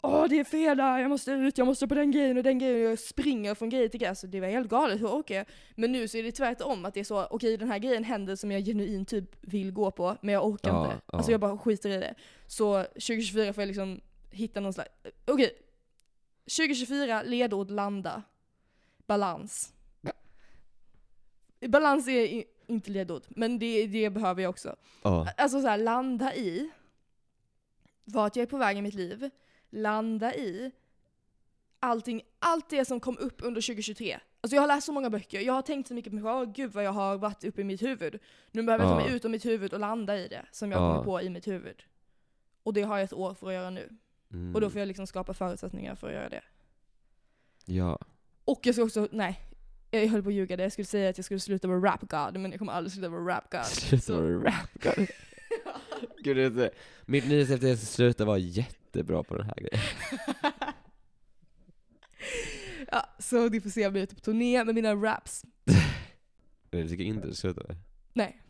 Åh det är fredag, jag måste ut, jag måste på den grejen och den grejen, jag springer från grej till grej. Alltså, det var helt galet, hur orkar jag? Men nu så är det tvärtom, att det är så, okej den här grejen händer som jag genuint typ vill gå på, men jag orkar Ja, inte. ja. Alltså jag bara skiter i det. Så 2024 får jag liksom hitta någon slags, okej. 2024, ledord landa. Balans. Balans är inte ledord, men det, det behöver jag också. Ja. Alltså så här, landa i vart jag är på väg i mitt liv, landa i allting, allt det som kom upp under 2023. Alltså jag har läst så många böcker, jag har tänkt så mycket på själv, gud vad jag har varit uppe i mitt huvud. Nu behöver jag ta mig ut ur mitt huvud och landa i det som jag Ja. kommer på i mitt huvud. Och det har jag ett år för att göra nu. Mm. Och då får jag liksom skapa förutsättningar för att göra det. Ja. Och jag ska också, nej, jag höll på att ljuga där, jag skulle säga att jag skulle sluta vara rap god, men jag kommer aldrig sluta vara rap god. Sluta vara rap god. Gud, det är så- Mitt nyhetshäfte är att sluta vara jättebra på den här grejen. Ja, så ni får se om jag är ute på turné med mina raps. Det tycker inte du sluta med. Nej.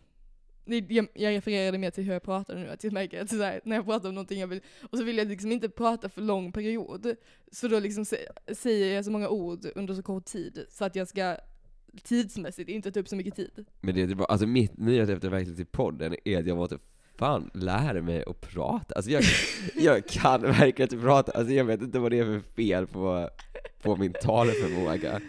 det- jag, jag refererade mer till hur jag pratar nu, att jag märker att här, när jag pratar om någonting jag vill, och så vill jag liksom inte prata för lång period. Så då liksom sä- säger jag så många ord under så kort tid, så att jag ska tidsmässigt inte ta upp så mycket tid. Men det är typ, alltså mitt nyårslöfte verkligen till podden är att jag måste fan lära mig att prata. Alltså jag, jag kan verkligen inte prata, alltså jag vet inte vad det är för fel på, på min talförmåga.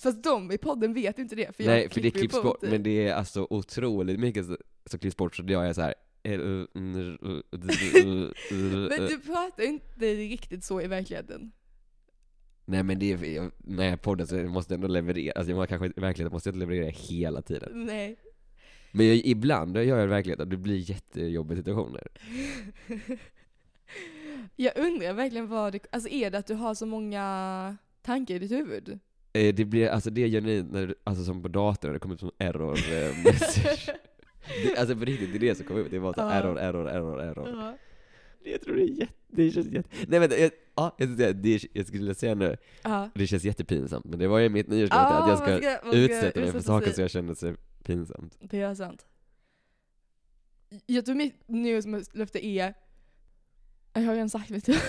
Fast de i podden vet inte det, för jag Nej, för det klipps bort, men det är alltså otroligt mycket som- klipps bort så jag är så här. Men du pratar inte riktigt så i verkligheten. Nej men det är, när jag poddar så måste jag ändå leverera, alltså jag kanske i verkligheten måste jag inte leverera hela tiden. Nej. Men jag, ibland gör jag det i verkligheten, det blir jättejobbiga situationer. Jag undrar verkligen vad det, alltså är det att du har så många tankar i ditt huvud? Eh, Det blir, alltså det är genuint när, alltså som på datorn, när det kommer ut som error eh, message. det, Alltså på riktigt, det är det som kommer ut, det är bara så Ja. error, error, error, error. Ja. Jag tror det är jätte, det känns jätte, nej vänta, jag, ja, jag, ska säga, det, jag skulle säga nu, Ja. det känns jättepinsamt, men det var ju mitt nyårslöfte Ah, att jag ska ska- utsätta mig för saker som jag känner sig pinsamt. Det är sant. Jag tror mitt nyårslöfte är, jag har redan sagt vet du.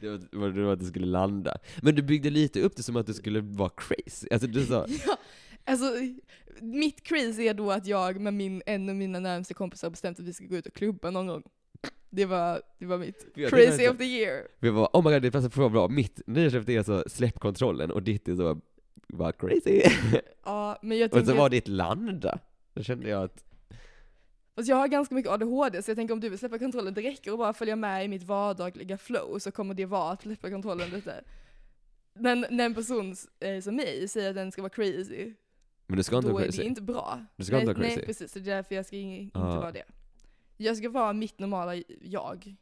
Det var, det var, det var att du skulle landa. Men du byggde lite upp det som att du skulle vara crazy. Alltså du sa, ja, alltså, mitt crazy är då att jag med min, en av mina närmaste kompisar bestämt att vi ska gå ut och klubba någon gång. Det var, det var mitt Jag crazy tänkte- of the year. vi var oh my god det passar för bra. Mitt nyårslöfte är så släpp kontrollen och ditt är så, var crazy. Ja, men jag och så var ditt landa. Då kände jag att, fast jag har ganska mycket ADHD så jag tänker om du vill släppa kontrollen, det räcker att bara följa med i mitt vardagliga flow så kommer det vara att släppa kontrollen lite. Men när en person eh, som mig säger att den ska vara crazy, men du ska inte då vara är det crazy. inte bra. Du ska nej, inte vara Nej crazy. precis, så det är därför jag ska in, inte vara det. Jag ska vara mitt normala jag.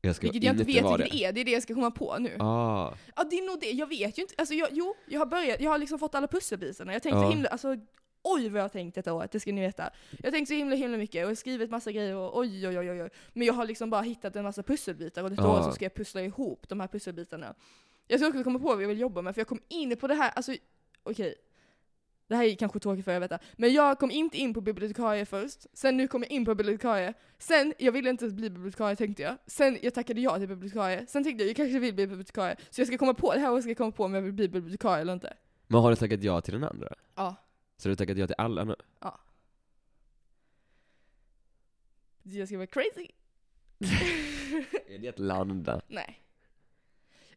Jag ska Vilket jag inte vet vilket det är, det är det jag ska komma på nu. Ah. Ja det är nog det, jag vet ju inte. Alltså jag, jo, jag har börjat, jag har liksom fått alla pusselbitarna. Jag tänkte så himla, alltså oj vad jag har tänkt detta året, det ska ni veta. Jag har tänkt så himla himla mycket och skrivit massa grejer och oj oj oj oj. Men jag har liksom bara hittat en massa pusselbitar och detta Ja. året så ska jag pussla ihop de här pusselbitarna. Jag ska också komma på vad jag vill jobba med för jag kom in på det här, alltså okej. Det här är kanske tråkigt för jag vet det. Men jag kom inte in på bibliotekarie först, sen nu kom jag in på bibliotekarie. Sen, jag ville inte bli bibliotekarie tänkte jag. Sen jag tackade ja till bibliotekarie. Sen tänkte jag, jag kanske vill bli bibliotekarie. Så jag ska komma på, det här ska jag komma på om jag vill bli bibliotekarie eller inte. Men har du tackat ja till den andra? Ja. Så du har tackat ja till alla nu? Jag ska vara crazy. Är det att landa? Nej.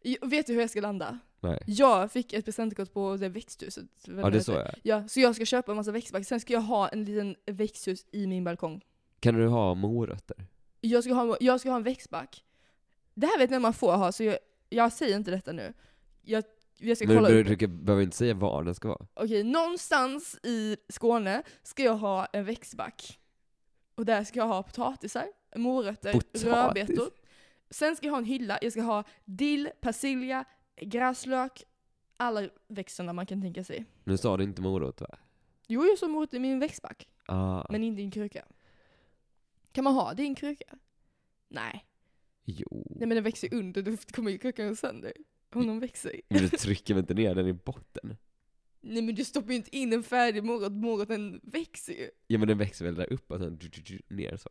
Jag, vet du hur jag ska landa? Nej. Jag fick ett presentkort på det växthuset. Ja det såg jag. Ja, så jag ska köpa en massa växtback. Sen ska jag ha en liten växthus i min balkong. Kan du ha morötter? Jag ska ha, jag ska ha en växtback. Det här vet ni man får ha, så jag, jag säger inte detta nu. Jag, jag ska Men kolla du, du, du behöver inte säga var den ska vara. Okej, någonstans i Skåne ska jag ha en växtback. Och där ska jag ha potatisar, morötter, Potatis? rödbetor. Sen ska jag ha en hylla, jag ska ha dill, persilja, gräslök, alla växterna man kan tänka sig. Nu sa du inte morot va? Jo, jag sa morot i min växtback, Ah. men inte i en kruka. Kan man ha det i en kruka? Nej. Jo. Nej men den växer under, då kommer ju krukan sönder. Om de växer. Men du trycker väl inte ner den i botten? Nej men du stoppar ju inte in en färdig morot, moroten växer ju. Ja men den växer väl där uppe och sen ner så?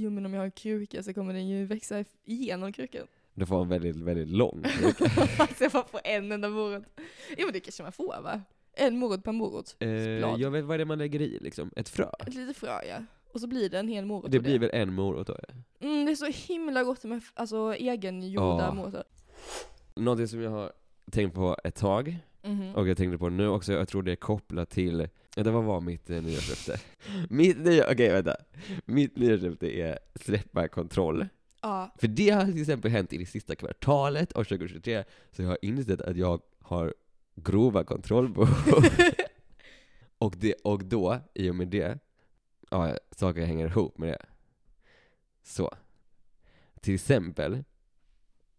Jo men om jag har en kruka så kommer den ju växa igenom krukan. Du får en väldigt, väldigt lång alltså jag bara får en enda morot. Jo men det kanske man får va? En morot per morot. eh. Jag vet vad är det man lägger i liksom? Ett frö? Ett litet frö ja. Och så blir det en hel morot Det blir väl en morot då? Ja. Mm, det är så himla gott med alltså, egengjorda Ja. morötter. Någonting som jag har tänkt på ett tag, Mhm. och jag tänkte på nu också, jag tror det är kopplat till, ja, vad var mitt eh, nyårslöfte? mitt nya, okej vänta. Mitt nyårslöfte är släppa kontroll. Ja. För det har till exempel hänt i det sista kvartalet av 2023, så jag har insett att jag har grova kontrollbehov. och, det, och då, i och med det, ja, saker hänger ihop med det. Så. Till exempel,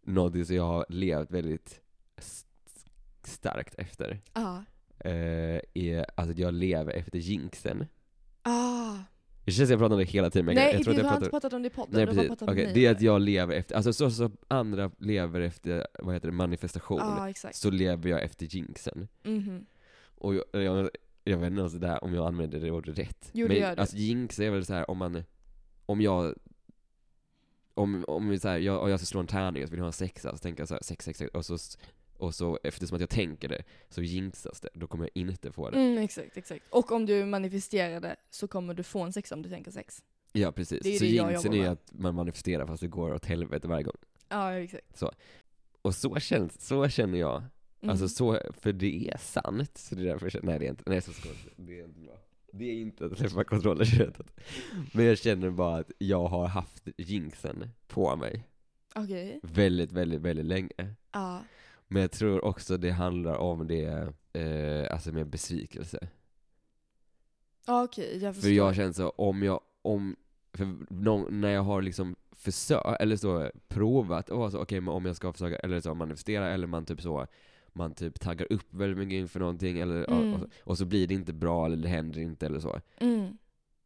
någonting som jag har levt väldigt st- starkt efter, Ja. Eh, är alltså att jag lever efter jinxen. Ah. Det känns som jag pratar om det hela tiden, men jag, Nej, jag tror du jag har pratar inte pratat om det i podden, Nej du har precis, pratat om okej. mig. Det är att jag lever efter, alltså så som andra lever efter, vad heter det, manifestation, exakt. så lever jag efter jinxen. Mhm. Och jag, jag, jag vet inte det där om jag använder det ordet rätt. Jo, det Men gör du. alltså jinx är väl så här om man, om jag, om, om vi så här, jag, och jag ska slå en tärning och så vill jag ha en sexa, så tänker jag så här, sex, sex, sex, och så, och så eftersom att jag tänker det, så jinxas det. Då kommer jag inte få det. Mm, exakt, exakt. Och om du manifesterar det så kommer du få en sex om du tänker sex. Ja, precis. Det är så det jag jinxen är med. att man manifesterar fast det går åt helvete varje gång. Ja, exakt. Och så känns, så känner jag. Mm. Alltså så, för det är sant. Så det är därför jag känner, nej det är inte, nej så ska det är inte bra. Det är inte att släppa kontrollen köttet. Men jag känner bara att jag har haft jinxen på mig Okej. väldigt, väldigt, väldigt länge. Ja. Men jag tror också det handlar om det, eh, alltså med besvikelse. Ja, Okej, jag förstår. För jag känner så, om jag, om, för någon, när jag har liksom försökt, eller så provat, vara så, okej men om jag ska försöka, eller så manifestera, eller man typ så, man typ taggar upp väldigt mycket inför någonting, eller, Mm. och, och, och så blir det inte bra, eller det händer inte, eller så. Mm.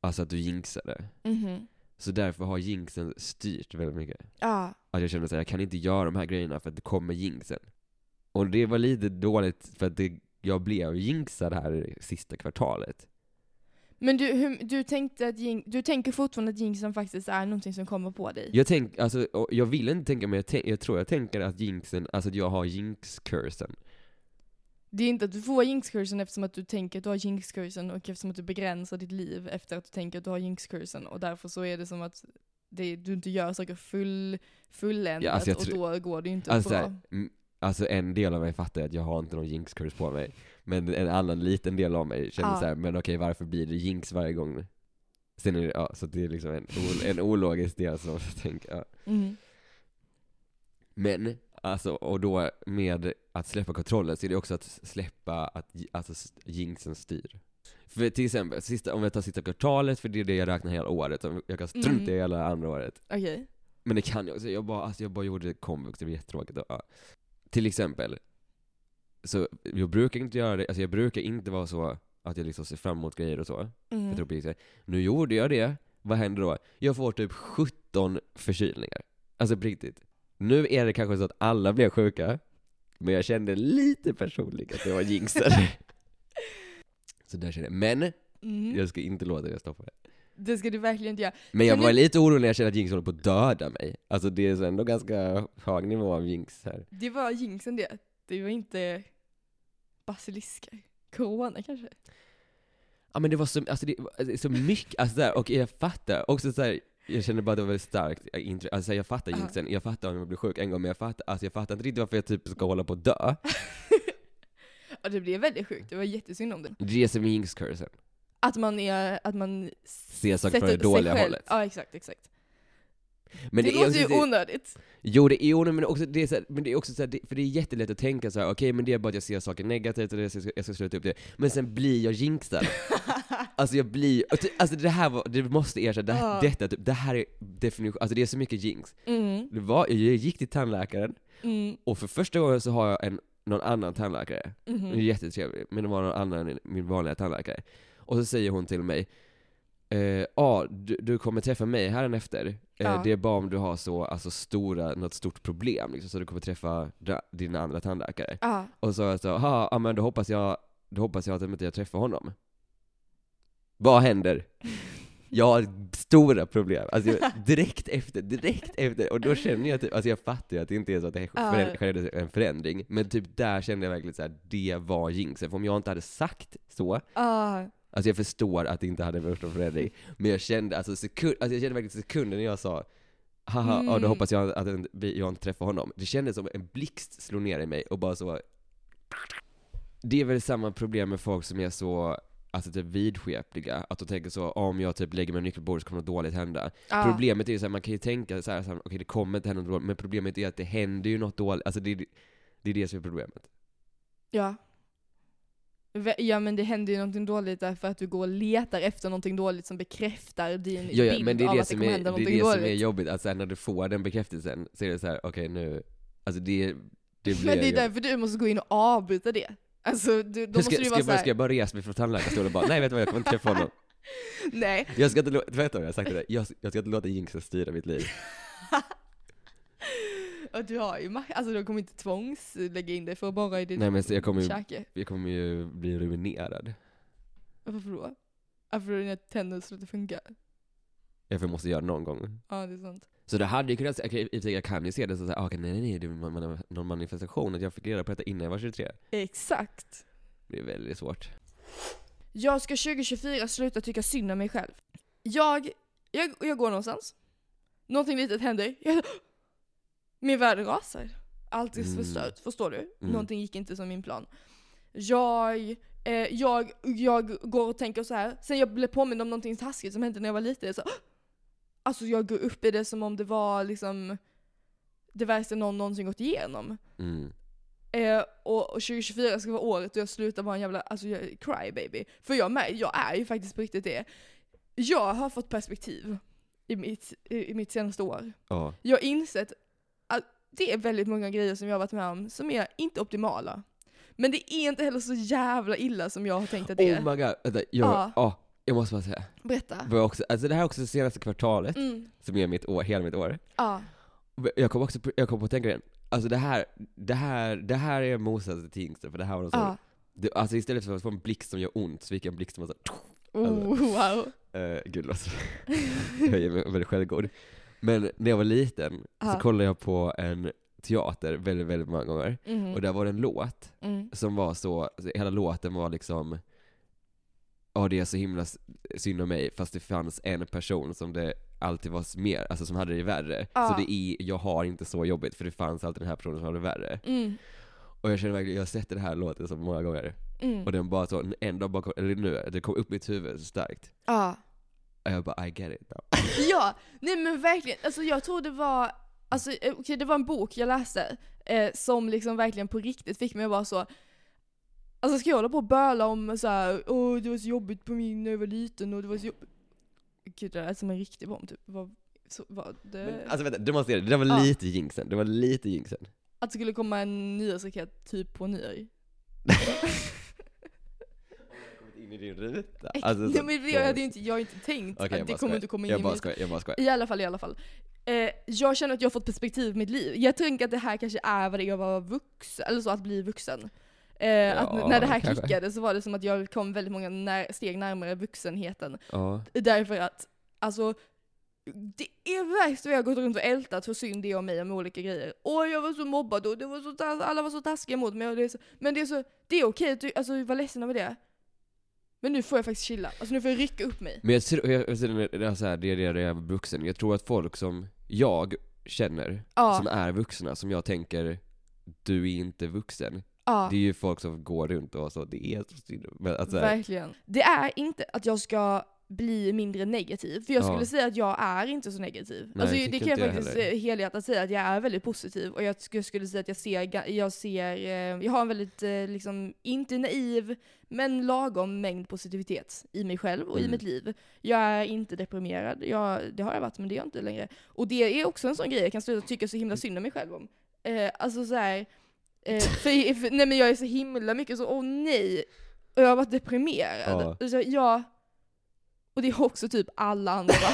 Alltså att du jinxar det. Mhm. Så därför har jinxen styrt väldigt mycket. Ja. Att jag känner att jag kan inte göra de här grejerna för att det kommer jinxen. Och det var lite dåligt för att det, jag blev jinxad här sista kvartalet. Men du, hur, du, tänkte att jing, du tänker fortfarande att jinxen faktiskt är någonting som kommer på dig? Jag tänk, alltså, jag vill inte tänka men jag, tänk, jag tror jag tänker att jinxen, alltså att jag har jinx-cursen. Det är inte att du får jinx-kursen eftersom att du tänker att du har jinx-kursen och eftersom att du begränsar ditt liv efter att du tänker att du har jinx-kursen och därför så är det som att det, du inte gör saker full, fulländat Ja, alltså och då går det ju inte Alltså, bra. mm, alltså en del av mig fattar att jag har inte någon jinx-kurs på mig. Men en annan liten del av mig känner Ja. så här, men okej varför blir det jinx varje gång? Sen är det, ja, så det är liksom en, ol- en ologisk del som jag tänker, ja. Mm. Men, alltså, och då med att släppa kontrollen så är det också att släppa att alltså, jinxen styr. För till exempel, sista, om jag tar sista kvartalet, för det är det jag räknar hela året, jag kan strunta Mm. i hela andra året. Okej. Men det kan jag också, jag bara, alltså jag bara gjorde komvux, det var jättetråkigt. Ja. Till exempel, så jag brukar inte göra det, alltså jag brukar inte vara så att jag liksom ser fram emot grejer och så. Mm. Tror på. Nu gjorde jag det, vad händer då? Jag får typ 17 förkylningar. Alltså på riktigt. Nu är det kanske så att alla blev sjuka, men jag kände lite personligt att det var jinxen. så där kände jag. Men, Mm. jag ska inte låta det stoppa det. Det ska du verkligen inte göra. Men jag Kan var du- lite orolig när jag kände att jinx håller på att döda mig. Alltså det är ändå ganska hög nivå av jinx här. Det var jinxen det. Det var inte basilisker. Corona kanske? Ja men det var så, alltså det var så mycket, alltså där, och jag fattar också så här, jag känner bara att det var väldigt starkt, jag, intro- alltså jag fattar jinxen, jag fattar om jag blir sjuk en gång, men jag fattar, alltså jag fattar inte riktigt varför jag typ ska hålla på att dö. Ja det blev väldigt sjukt, det var jättesynd om det. Det är som jinx-cursen. Att man är, att man Se saker från det dåliga hållet. Ja exakt, exakt. Men det, det, är låter ju det, onödigt. Jo det är onödigt, men också, det är så här, men det är också så här, för det är jättelätt att tänka så här: okej men det är bara att jag ser saker negativt och jag, ska, jag ska sluta upp det. Men sen blir jag jinxad. Alltså jag blir, alltså det här var, det måste erkänna, det, Ja. detta typ, det här är definition, alltså det är så mycket jinx. Mm, Det var, jag gick till tandläkaren, mm, och för första gången så har jag en, någon annan tandläkare. Det är mhm. jättetrevlig, men det var någon annan än min vanliga tandläkare. Och så säger hon till mig, ja ah, du, du kommer träffa mig härefter. Eh, Ja. Det är bara om du har så, alltså stora, något stort problem liksom, så du kommer träffa dra- din andra tandläkare. Ja, Och så sa jag så, "Ha, ja men då hoppas jag, då hoppas jag att inte jag träffar honom. Vad händer? Jag har stora problem, alltså jag, direkt efter, direkt efter, och då känner jag typ, alltså jag fattar ju att det inte är så att det skedde en förändring, men typ där kände jag verkligen så här, det var jinxen, för om jag inte hade sagt så, ja, alltså jag förstår att det inte hade varit någon förändring, men jag kände alltså sekund, alltså jag kände verkligen sekunden när jag sa Haha, ja då Mm. hoppas jag att jag inte träffar honom. Det kändes som en blixt slog ner i mig och bara så Det är väl samma problem med folk som är så Alltså typ vidskepliga, att de tänker så om jag typ lägger mig på bordet så kommer något dåligt hända. ja. Problemet är ju så här, man kan ju tänka så här, så okej det kommer inte hända något dåligt, men problemet är att det händer ju något dåligt, alltså det, det är det som är problemet. Ja. Ja men det händer ju någonting dåligt därför att du går och letar efter någonting dåligt som bekräftar din Ja, ja bild men det är av det att det som kommer är, hända det är, någonting det som är dåligt. jobbigt, att sen när du får den bekräftelsen så är det så här, okej nu, alltså det, det blir Men det är därför du måste gå in och avbryta det. Alltså du, då Hur måste ska, du ska, vara jag bara, ska såhär, jag bara resa mig från tandläkarstolen och bara nej vet du vad, jag kommer inte träffa honom. nej. Jag ska inte låta, vet du vad jag har sagt till dig? Jag, jag ska inte låta jinxen styra mitt liv. Och du har ju makt, alltså de kommer inte tvångs lägga in dig för att borra i ditt Nej men så jag kommer ju, käke. jag kommer ju bli ruinerad. Varför då? Varför dina tänder slutar funka? Ja, för jag måste göra det någon gång. Ja, det är sant. Så det hade ju kunnat, sig, jag kan ju se det så att, okay, nej nej nej, det man- någon manifestation, att jag fick reda på detta innan jag var 23. Exakt. Det är väldigt svårt. Jag ska 2024 sluta tycka synd om mig själv. Jag, jag, jag går någonstans. Någonting litet händer. Jag, min värld rasar. Allt är Mm. förstört, förstår du? Mm. Någonting gick inte som min plan. Jag, eh, jag, jag går och tänker så här. sen jag blev påmind om någonting taskigt som hände när jag var liten. Så, alltså jag går upp i det som om det var liksom det värsta någon någonsin gått igenom. Mm. Eh, och, och 2024 ska vara året då jag slutar vara en jävla alltså, jag, är crybaby. För jag med, jag är ju faktiskt på riktigt det. Jag har fått perspektiv i mitt, i, i mitt senaste år. Ja. Jag har insett det är väldigt många grejer som jag har varit med om som är inte optimala. Men det är inte heller så jävla illa som jag har tänkt att det är. Oh my god, vänta, jag, Ja. ja, jag måste bara säga. Berätta. Också, alltså det här är också det senaste kvartalet, Mm. som är mitt år, hela mitt år. Ja. Jag kom också på, jag kom på att tänka igen, alltså det här, det här, det här är motsatsen till Tingster, för det här var så, Ja. det, alltså istället för att få en blixt som gör ont, så fick jag en blixt som var så Oh, wow. Uh, gud alltså. jag är väldigt självgod. Men när jag var liten så kollade jag på en teater väldigt, väldigt många gånger. Mhm. Och där var det en låt Mm. som var så, hela låten var liksom Ja det är så himla synd om mig, fast det fanns en person som det alltid var mer, alltså som hade det värre. Ja. Så det är, jag har inte så jobbigt, för det fanns alltid den här personen som hade det värre. Mm. Och jag känner verkligen, jag har sett den här låten så många gånger. Mm. Och den bara så, en dag bara, kom- eller nu, det kom upp i mitt huvud så starkt. Ja. Och jag bara, I get it. Ja, nej men verkligen. Alltså jag tror det var, alltså eh, okej det var en bok jag läste eh, som liksom verkligen på riktigt fick mig att vara så Alltså ska jag hålla på och böla om så här, åh det var så jobbigt på min när jag var liten och det var så jobbigt. Gud det är som en riktig bomb typ. Vad, så, vad, det, Men, alltså vänta, du måste ge det, det var Ja. lite jinxen, det var lite jinxen. Att det skulle komma en nyårsraket typ på nyår. In i din ruta. nej Alltså, så- men jag hade ju inte, jag har inte tänkt jag att det kommer inte komma in Jag i min skojar, jag bara skojar. I alla fall, i alla fall. Eh, jag känner att jag har fått perspektiv i mitt liv. Jag tänker att det här kanske är vad det är att vara vuxen, eller så att bli vuxen. Eh, att Ja, när det här kanske. klickade så var det som att jag kom väldigt många när, steg närmare vuxenheten. Ja. Därför att, alltså, det är värst vad jag har gått runt och ältat hur synd det är om mig med olika grejer. Åh jag var så mobbad och det var så, alla var så taskiga mot mig. Och det är så, men det är, så, det är okej att du, alltså var ledsen över det. Men nu får jag faktiskt chilla. Alltså nu får jag rycka upp mig. Men jag tror, jag, jag, det är så här, det är det jag är vuxen. Jag tror att folk som jag känner, Ja, som är vuxna, som jag tänker, du är inte vuxen. ja. Det är ju folk som går runt och så, det är så synd. Men alltså, Verkligen. Det är inte att jag ska bli mindre negativ, för jag Ja. skulle säga att jag är inte så negativ. Nej, alltså, det kan jag jag faktiskt heller. eh, helhjärtat säga att jag är väldigt positiv och jag skulle, skulle säga att jag ser, jag ser, eh, jag har en väldigt, eh, liksom, inte naiv, men lagom mängd positivitet i mig själv och i Mm. mitt liv. Jag är inte deprimerad, jag, det har jag varit men det är jag inte längre. Och det är också en sån grej jag kan sluta tycka så himla synd om mig själv om. Eh, alltså så här, eh, för, för, nej men jag är så himla mycket så, åh nej, och jag har varit deprimerad. Ja. Alltså, jag, och det har också typ alla andra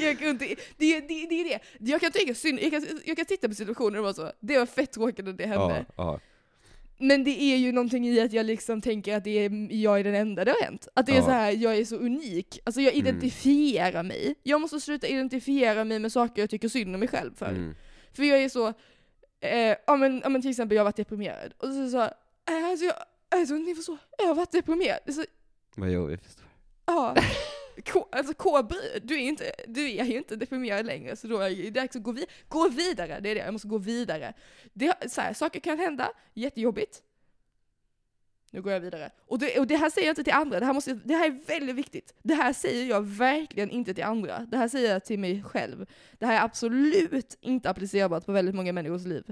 jag kan inte, det, det, det är det. Jag kan tycka synd, jag kan, jag kan titta på situationer och vara så, det var fett tråkigt att det hände. ja, ja. Men det är ju någonting i att jag liksom tänker att det är, jag är den enda det har hänt. Att det är Ja. så här, jag är så unik. Alltså jag Mm. identifierar mig. Jag måste sluta identifiera mig med saker jag tycker synd om mig själv för. Mm. För jag är så, eh, ja, men, ja men till exempel jag har varit deprimerad. Och så så, eh, alltså jag, alltså ni förstår, jag har varit deprimerad. Så, vad gör vi förstår. ja. K, alltså K, bry- du är, inte, du är ju inte deprimerad längre så då är det dags att gå, vid, gå vidare. Det är det, jag måste gå vidare. Det, så här, saker kan hända, jättejobbigt. Nu går jag vidare. Och det, och det här säger jag inte till andra, det här, måste, det här är väldigt viktigt. Det här säger jag verkligen inte till andra. Det här säger jag till mig själv. Det här är absolut inte applicerbart på väldigt många människors liv.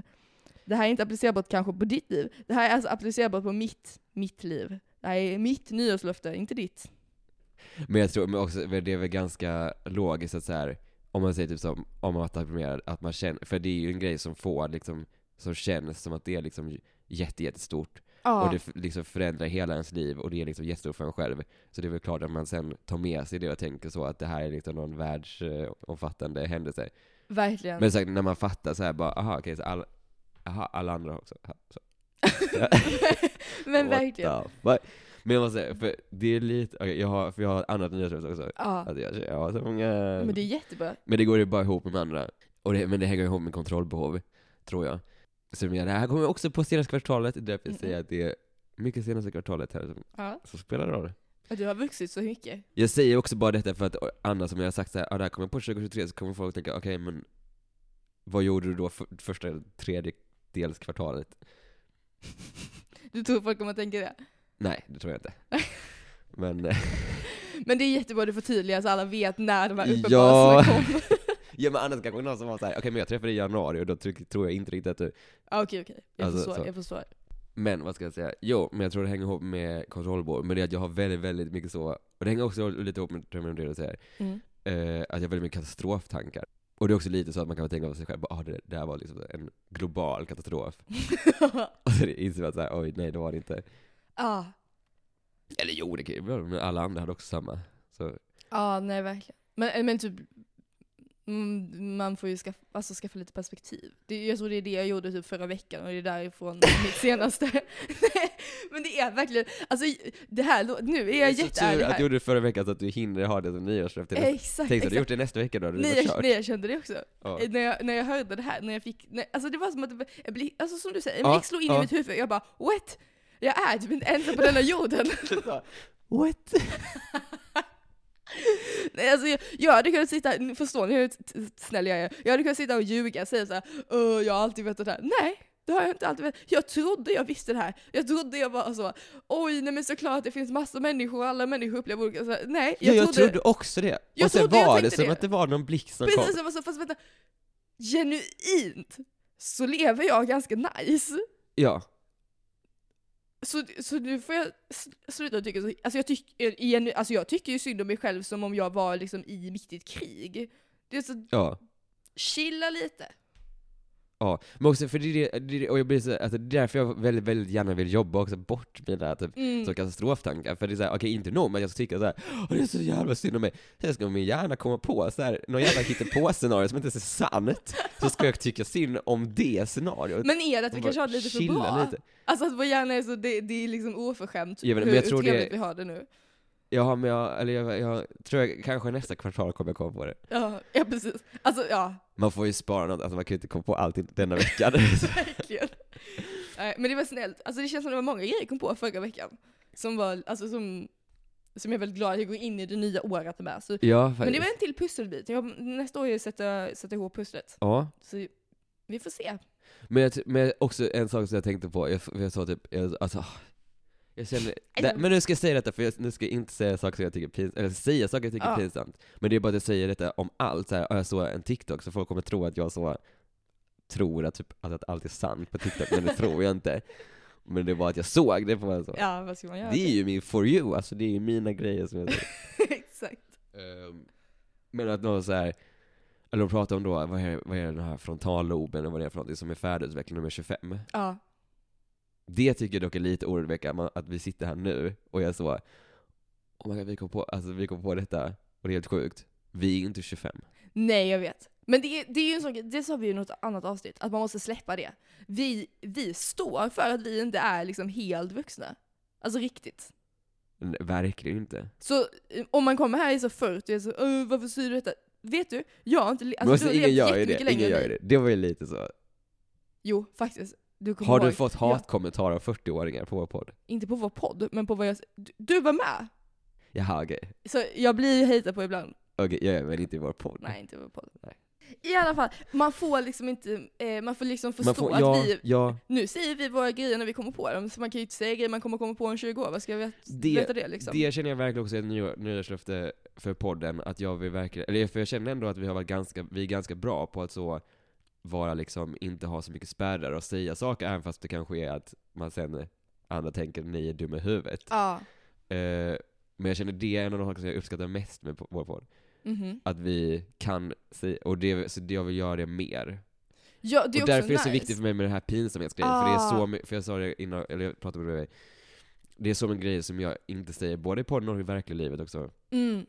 Det här är inte applicerbart kanske på ditt liv. Det här är alltså applicerbart på mitt, mitt liv. Här är mitt nyårslöfte, inte ditt. Men jag tror men också, det är väl ganska logiskt att så här, om man säger typ som, om man varit deprimerad, att man känner, för det är ju en grej som får liksom, som känns som att det är liksom jätte, jättestort. Ja. Och det liksom förändrar hela ens liv och det är liksom jättestort för en själv. Så det är väl klart att man sen tar med sig det och tänker så att det här är liksom någon världsomfattande händelse. Verkligen. Men säkert när man fattar så här bara, aha okej, så alla, aha, alla andra också. Så. Men verkligen. Men jag måste säga, för det är lite, okej, jag har, för jag har ett annat nyårslöfte också. Ja. Att jag, jag har så många... Men det är jättebra. Men det går ju bara ihop med andra. Och det, men det hänger ihop med kontrollbehov, tror jag. Så men det här kommer också på senaste kvartalet, därför Mm. säger att det är mycket senaste kvartalet här som, Ja. som spelar roll. Och du har vuxit så mycket. Jag säger också bara detta för att Anna som jag har sagt så här, ah, det här kommer på 2023, så kommer folk tänka, okej men vad gjorde du då för, första tredje dels kvartalet? Du tror folk kommer att tänka det? Nej, det tror jag inte. Men, eh, Men det är jättebra att du förtydligar så alla vet när de här Ja. uppenbarelserna kommer. ja men annars kanske någon som var såhär, okej men jag träffade dig i januari och då tr- tror jag inte riktigt att du Ja, okej, okej. Jag Alltså, förstår, så. jag förstår. Men vad ska jag säga? Jo, men jag tror det hänger ihop med kontrollbehov, men det är att jag har väldigt, väldigt mycket så, och det hänger också lite ihop med med det du säger, Mm. eh, att jag har väldigt mycket katastroftankar. Och det är också lite så att man kan tänka på sig själv, ah, det, här var liksom en global katastrof. Och så inser man såhär, oj nej det var det inte. Ja, Eller jo, det kan ju vara, men alla andra hade också samma. Så, ja, nej verkligen. Men, men typ, man får ju skaffa, alltså skaffa lite perspektiv. Det, jag tror det är det jag gjorde typ förra veckan och det är därifrån mitt senaste. Men det är verkligen, alltså det här, nu är jag så tur jätteärlig att du här. gjorde det förra veckan så att du hinner ha det som nyårslöfte. Exakt, Tänk så du gjort det nästa vecka då hade Nej jag, nej, jag kände det också. Ja. Eh, När, jag, när jag hörde det här, när jag fick, nej, alltså det var som att jag bli, alltså som du säger, en Ja, blixt slog in ja. i mitt huvud, jag bara what? Jag är typ inte ensam på denna jorden. What? Nej, alltså, jag, jag hade kunnat sitta, förstår ni hur snäll jag är? Jag hade kunnat sitta och ljuga och säga såhär, "Åh, jag har alltid vetat det här. Nej, det har jag inte alltid vetat. Jag trodde jag visste det här. Jag trodde jag var så, oj nej men såklart det finns massa människor, alla människor upplever olika saker. Nej, Jag, jag, jag trodde också det. Jag och sen trodde var det som det. att det var någon blixt som kom. Precis, var så, fast vänta, genuint så lever jag ganska nice. Ja. Så, så nu får jag sluta tycka så, alltså jag, tyck, igen, alltså jag tycker ju synd om mig själv som om jag var liksom i mitt i ett krig. Det är så, Ja. chilla lite. Ja, men också för det är det, och jag blir så, alltså det är därför jag väldigt, väldigt gärna vill jobba också bort mina typ Mm. så katastroftankar, för det är såhär, okej inte nog men jag ska tycka såhär, Åh, det är så jävla synd om mig. Sen ska min hjärna komma på så här, någon jävla hittepå-scenario som inte är sant, så ska jag tycka synd om det scenariot. Men är det att vi kanske har det lite för bra? lite. Alltså att vår hjärna är så, det, det är liksom oförskämt Jag vet hur, jag tror hur trevligt det- vi har det nu. Ja men jag, eller jag, jag tror jag, kanske nästa kvartal kommer jag komma på det. Ja, ja precis. Alltså ja, Man får ju spara något, alltså man kan ju inte komma på allt denna veckan. verkligen. Nej, men det var snällt. Alltså det känns som det var många grejer jag kom på förra veckan. Som var, alltså som, som jag är väldigt glad att jag går in i det nya året med. Så, ja men faktiskt. det var en till pusselbit. Jag, nästa år är jag sätta, sätta ihop pusslet. Ja. Så vi får se. Men, jag, men också en sak som jag tänkte på, jag, jag sa typ, jag, alltså, jag känner, det, men nu ska jag säga detta för jag, nu ska jag inte säga saker som jag tycker är pinsamt, eller säga saker jag tycker är Ja. pinsamt. Men det är bara att jag säger detta om allt, så här, jag såg en TikTok så folk kommer tro att jag så tror att, typ, att allt är sant på TikTok, men det tror jag inte. Men det var att jag såg det på en så. Ja, vad ska man göra? Det är ju min for you, alltså det är ju mina grejer som jag säger. Exakt. Ehm, Men att någon så här eller de pratar om då, vad är, vad är den här frontalloben och vad det är för någonting som är färdigutvecklad nummer 25. Ja. Det tycker jag dock är lite oroväckande, att vi sitter här nu och jag så, oh my God, vi kom på, alltså vi kom på detta, och det är helt sjukt. Vi är inte 25. Nej, jag vet. Men det är, det är ju en sak, det sa vi ju i något annat avsnitt, att man måste släppa det. Vi, vi står för att vi inte är liksom helt vuxna. Alltså riktigt. Nej, Verkligen inte. Så eh, om man kommer här i så 40 och så "Åh, varför säger du detta? Vet du, jag har inte le- Men alltså, alltså, du har ingen levt gör ju det, ingen gör ju det. Det var ju lite så. Jo, faktiskt. Du Har du ihåg, fått hatkommentarer av 40-åringar på vår podd? inte på vår podd, men på vad jag... Du, du var med! Jaha okej. Så jag blir ju hatad på ibland. Okej, ja, men inte i vår podd. Nej, inte på vår podd. Nej. I alla fall, man får liksom inte, eh, man får liksom förstå får, att ja, vi, ja, nu säger vi våra grejer när vi kommer på dem, så man kan ju inte säga grejer man kommer komma på om 20 år, vad ska jag veta Det- det, veta det liksom? Det känner jag verkligen också är ett nyår- nyårslöfte för podden, att jag vill verkligen, eller för jag känner ändå att vi har varit ganska, vi är ganska bra på att så vara liksom, inte ha så mycket spärrar och säga saker, även fast det kanske är att man sen, andra tänker ni är dumma i huvudet. Ja. Eh, men jag känner det är en av de saker som jag uppskattar mest med vår podd. Mhm. Att vi kan säga, och det, så det jag vill göra det mer. Ja, det är och därför är det så nice. viktigt för mig med den här pinsamhetsgrejen, för det är Ah. så för jag sa det innan, eller jag pratade med dig, det är så en grej som jag inte säger, både i podden och i verkliga livet också. Mm.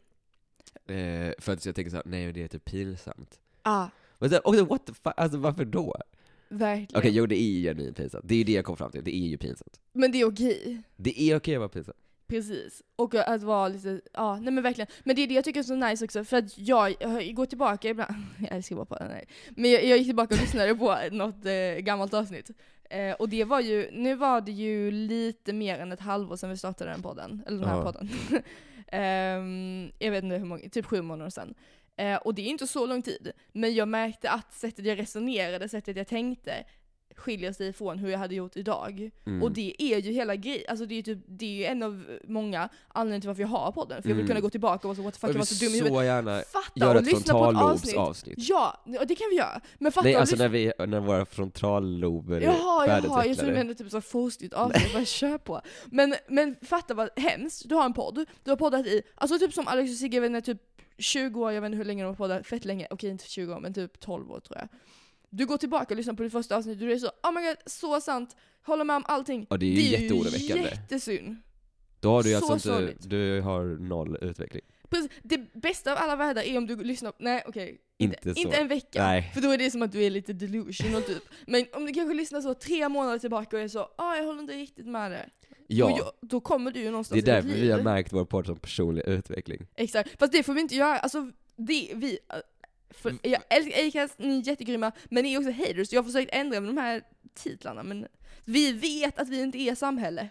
Eh, för att jag tänker såhär, nej det är typ pinsamt. Ja. Men sen, och what the fuck, alltså varför då? Okej, Verkligen. jo det är ju genuint pinsamt. Det är ju det jag kom fram till, det är ju pinsamt. Men det är okej. Det är okej att vara pinsam. Precis. Och att vara lite, ja nej men verkligen. Men det är det jag tycker är så nice också, för att jag, jag går tillbaka ibland, jag älskar bara på den här. Men jag, jag gick tillbaka och lyssnade på något eh, gammalt avsnitt. Eh, och det var ju, nu var det ju lite mer än ett halvår sedan vi startade den podden, eller den här Ja. podden. Ehm, jag vet inte hur många, typ sju månader sedan. Eh, och det är inte så lång tid, men jag märkte att sättet jag resonerade, sättet jag tänkte, skiljer sig från hur jag hade gjort idag. Mm. Och det är ju hela grejen, alltså det är typ, det är ju en av många anledningar till varför jag har podden. För jag vill Mm. kunna gå tillbaka och vara så what the fuck, jag var så dum i huvudet. gärna Fatta och ett lyssna på ett avsnitt. frontallobsavsnitt. Ja, det kan vi göra. Men fatta Nej alltså lyssna när, vi, när våra frontallober är Jaha, jaha, jag trodde du menade typ så fostligt avsnitt, bara kör på. Men, men fatta vad hemskt, du har en podd, du har poddat i, alltså typ som Alex och Sigge, inte, typ 20 år, jag vet inte hur länge de har poddat, fett länge, okej inte 20 år men typ 12 år tror jag. Du går tillbaka och lyssnar på det första avsnittet och du är så oh my god, så sant, håller med om allting. Ja det är ju jätteoroväckande. jättesynd. Då har du ju så alltså inte, sorgligt. du har noll utveckling. Precis, det bästa av alla världar är om du lyssnar, nej okej, Inte så. inte en vecka. Nej. För då är det som att du är lite delusional typ. Men om du kanske lyssnar så tre månader tillbaka och är så ah jag håller inte riktigt med det. Ja, Då, då kommer du ju det någonstans är därför vi har märkt vår podd som personlig utveckling. Exakt, fast det får vi inte göra. Alltså, det, vi, äh, för, jag älskar Acast, ni är jättegrymma, men ni är också haters. Jag har försökt ändra med de här titlarna, men vi vet att vi inte är samhälle.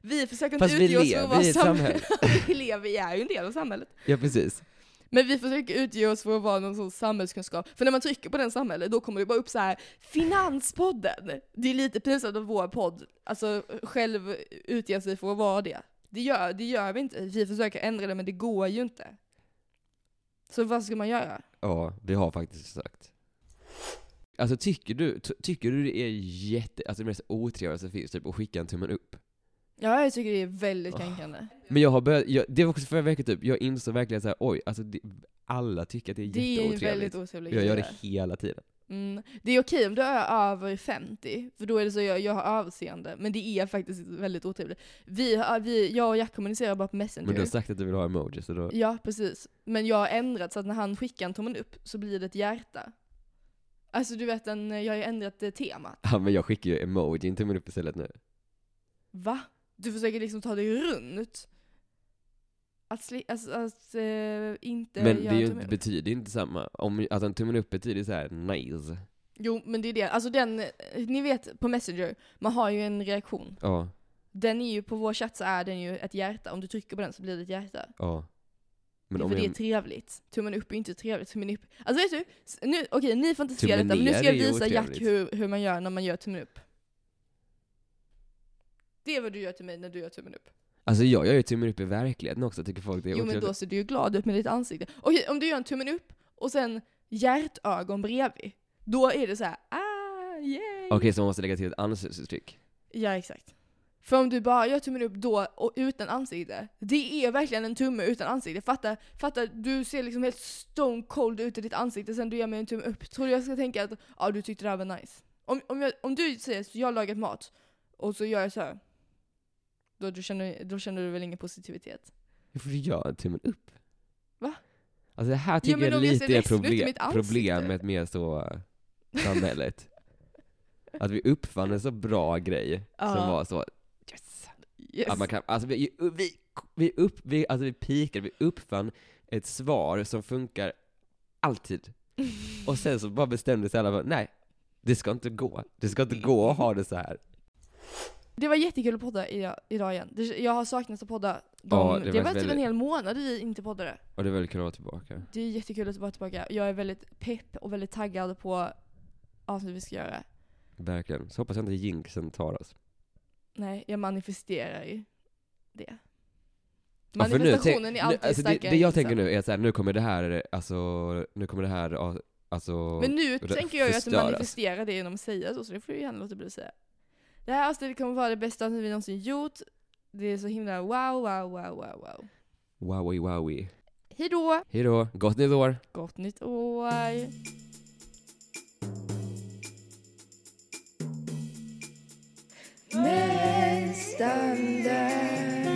Vi försöker inte Fast utge oss för att vara samhälle. vi lever, vi är ju en del av samhället. Ja precis. Men vi försöker utge oss för att vara någon sorts samhällskunskap. För när man trycker på den samhället, då kommer det bara upp så här Finanspodden! Det är lite pinsamt att vår podd, alltså själv utger sig för att vara det. Det gör, det gör vi inte. Vi försöker ändra det, men det går ju inte. Så vad ska man göra? Ja, det har faktiskt sagt. Alltså tycker du, ty- tycker du det är jätte, alltså det mest otrevliga som finns, typ att skicka en tummen upp? Ja, jag tycker det är väldigt kränkande. Men jag har börjat, jag, det var också förra veckan typ, jag insåg verkligen såhär, oj, alltså det, alla tycker att det är Det är ju jätteotrevligt. väldigt otrevligt. jag gör det hela tiden. Mm. Det är okej om du är över 50, för då är det så jag, jag har överseende. Men det är faktiskt väldigt otrevligt. Vi, vi, jag och Jack kommunicerar bara på Messenger. Men du har sagt att du vill ha emoji, så då... Ja, precis. Men jag har ändrat så att när han skickar en tummen upp så blir det ett hjärta. Alltså du vet, en, jag har ju ändrat eh, temat. Ja men jag skickar ju emoji, en tummen upp istället nu. Va? Du försöker liksom ta dig runt? Att, sli, alltså, att eh, inte Men det göra är ju, betyder ju inte samma. Om, att en tummen upp betyder så här nice. Jo, men det är det. Alltså den, eh, ni vet på Messenger, man har ju en reaktion. Ja, Den är ju, på vår chatt så är den ju ett hjärta. Om du trycker på den så blir det ett hjärta. ja. Men det för det är trevligt. Tummen upp är inte trevligt. Tummen upp. Alltså vet du? Nu, okej, ni får inte se Tummen detta, men nu ska jag visa Jack hur, hur man gör när man gör tummen upp. Det är vad du gör till mig när du gör tummen upp. alltså jag gör ju tummen upp i verkligheten också, tycker folk det är Jo men då ser du ju glad ut med ditt ansikte. Okej, om du gör en tummen upp och sen hjärtögon bredvid. Då är det så här, ah, yay! Okej, så man måste lägga till ett ansiktsuttryck. Ja, exakt. För om du bara gör tummen upp då och utan ansikte, det är verkligen en tumme utan ansikte. Fatta, fatta du ser liksom helt stone cold ut i ditt ansikte sen du ger mig en tumme upp. Tror du jag ska tänka att ja, du tyckte det här var nice? Om, om, jag, om du säger så jag har lagat mat och så gör jag så här. Då, du känner, då känner du väl ingen positivitet? Får du göra tummen upp? Va? Alltså det här tycker men jag jag lite är problem, problemet med så samhället. att vi uppfann en så bra grej som Ja. var så, yes. Yes. Att man kan, alltså vi, vi, vi, upp, vi, alltså vi pikade, vi uppfann ett svar som funkar alltid. Och sen så bara bestämde sig alla för, nej, det ska inte gå. Det ska inte gå att ha det så här. Det var jättekul att podda idag, igen. Det, jag har saknat att podda. De, Ja, det det var typ en väldigt- hel månad vi inte poddade. Och det är väldigt kul att vara tillbaka. Det är jättekul att vara tillbaka. Jag är väldigt pepp och väldigt taggad på avsnitt vi ska göra. Verkligen. Så hoppas jag inte jinxen tar oss. Nej, jag manifesterar ju det. Ja, för nu Manifestationen tänk- är alltid nu, alltså det, starkare det än jag tänker nu är här, nu kommer det här, alltså, nu kommer det här, ja, alltså, Men nu det tänker jag ju att manifesterar det genom att säga så, så det får du gärna låta bli att säga. Det här avsnittet kommer vara det bästa avsnittet vi någonsin gjort. Det är så himla wow, wow, wow, wow, wow. wowie wowie. Hejdå! Hejdå, gott nytt år! Gott nytt år! Nästan där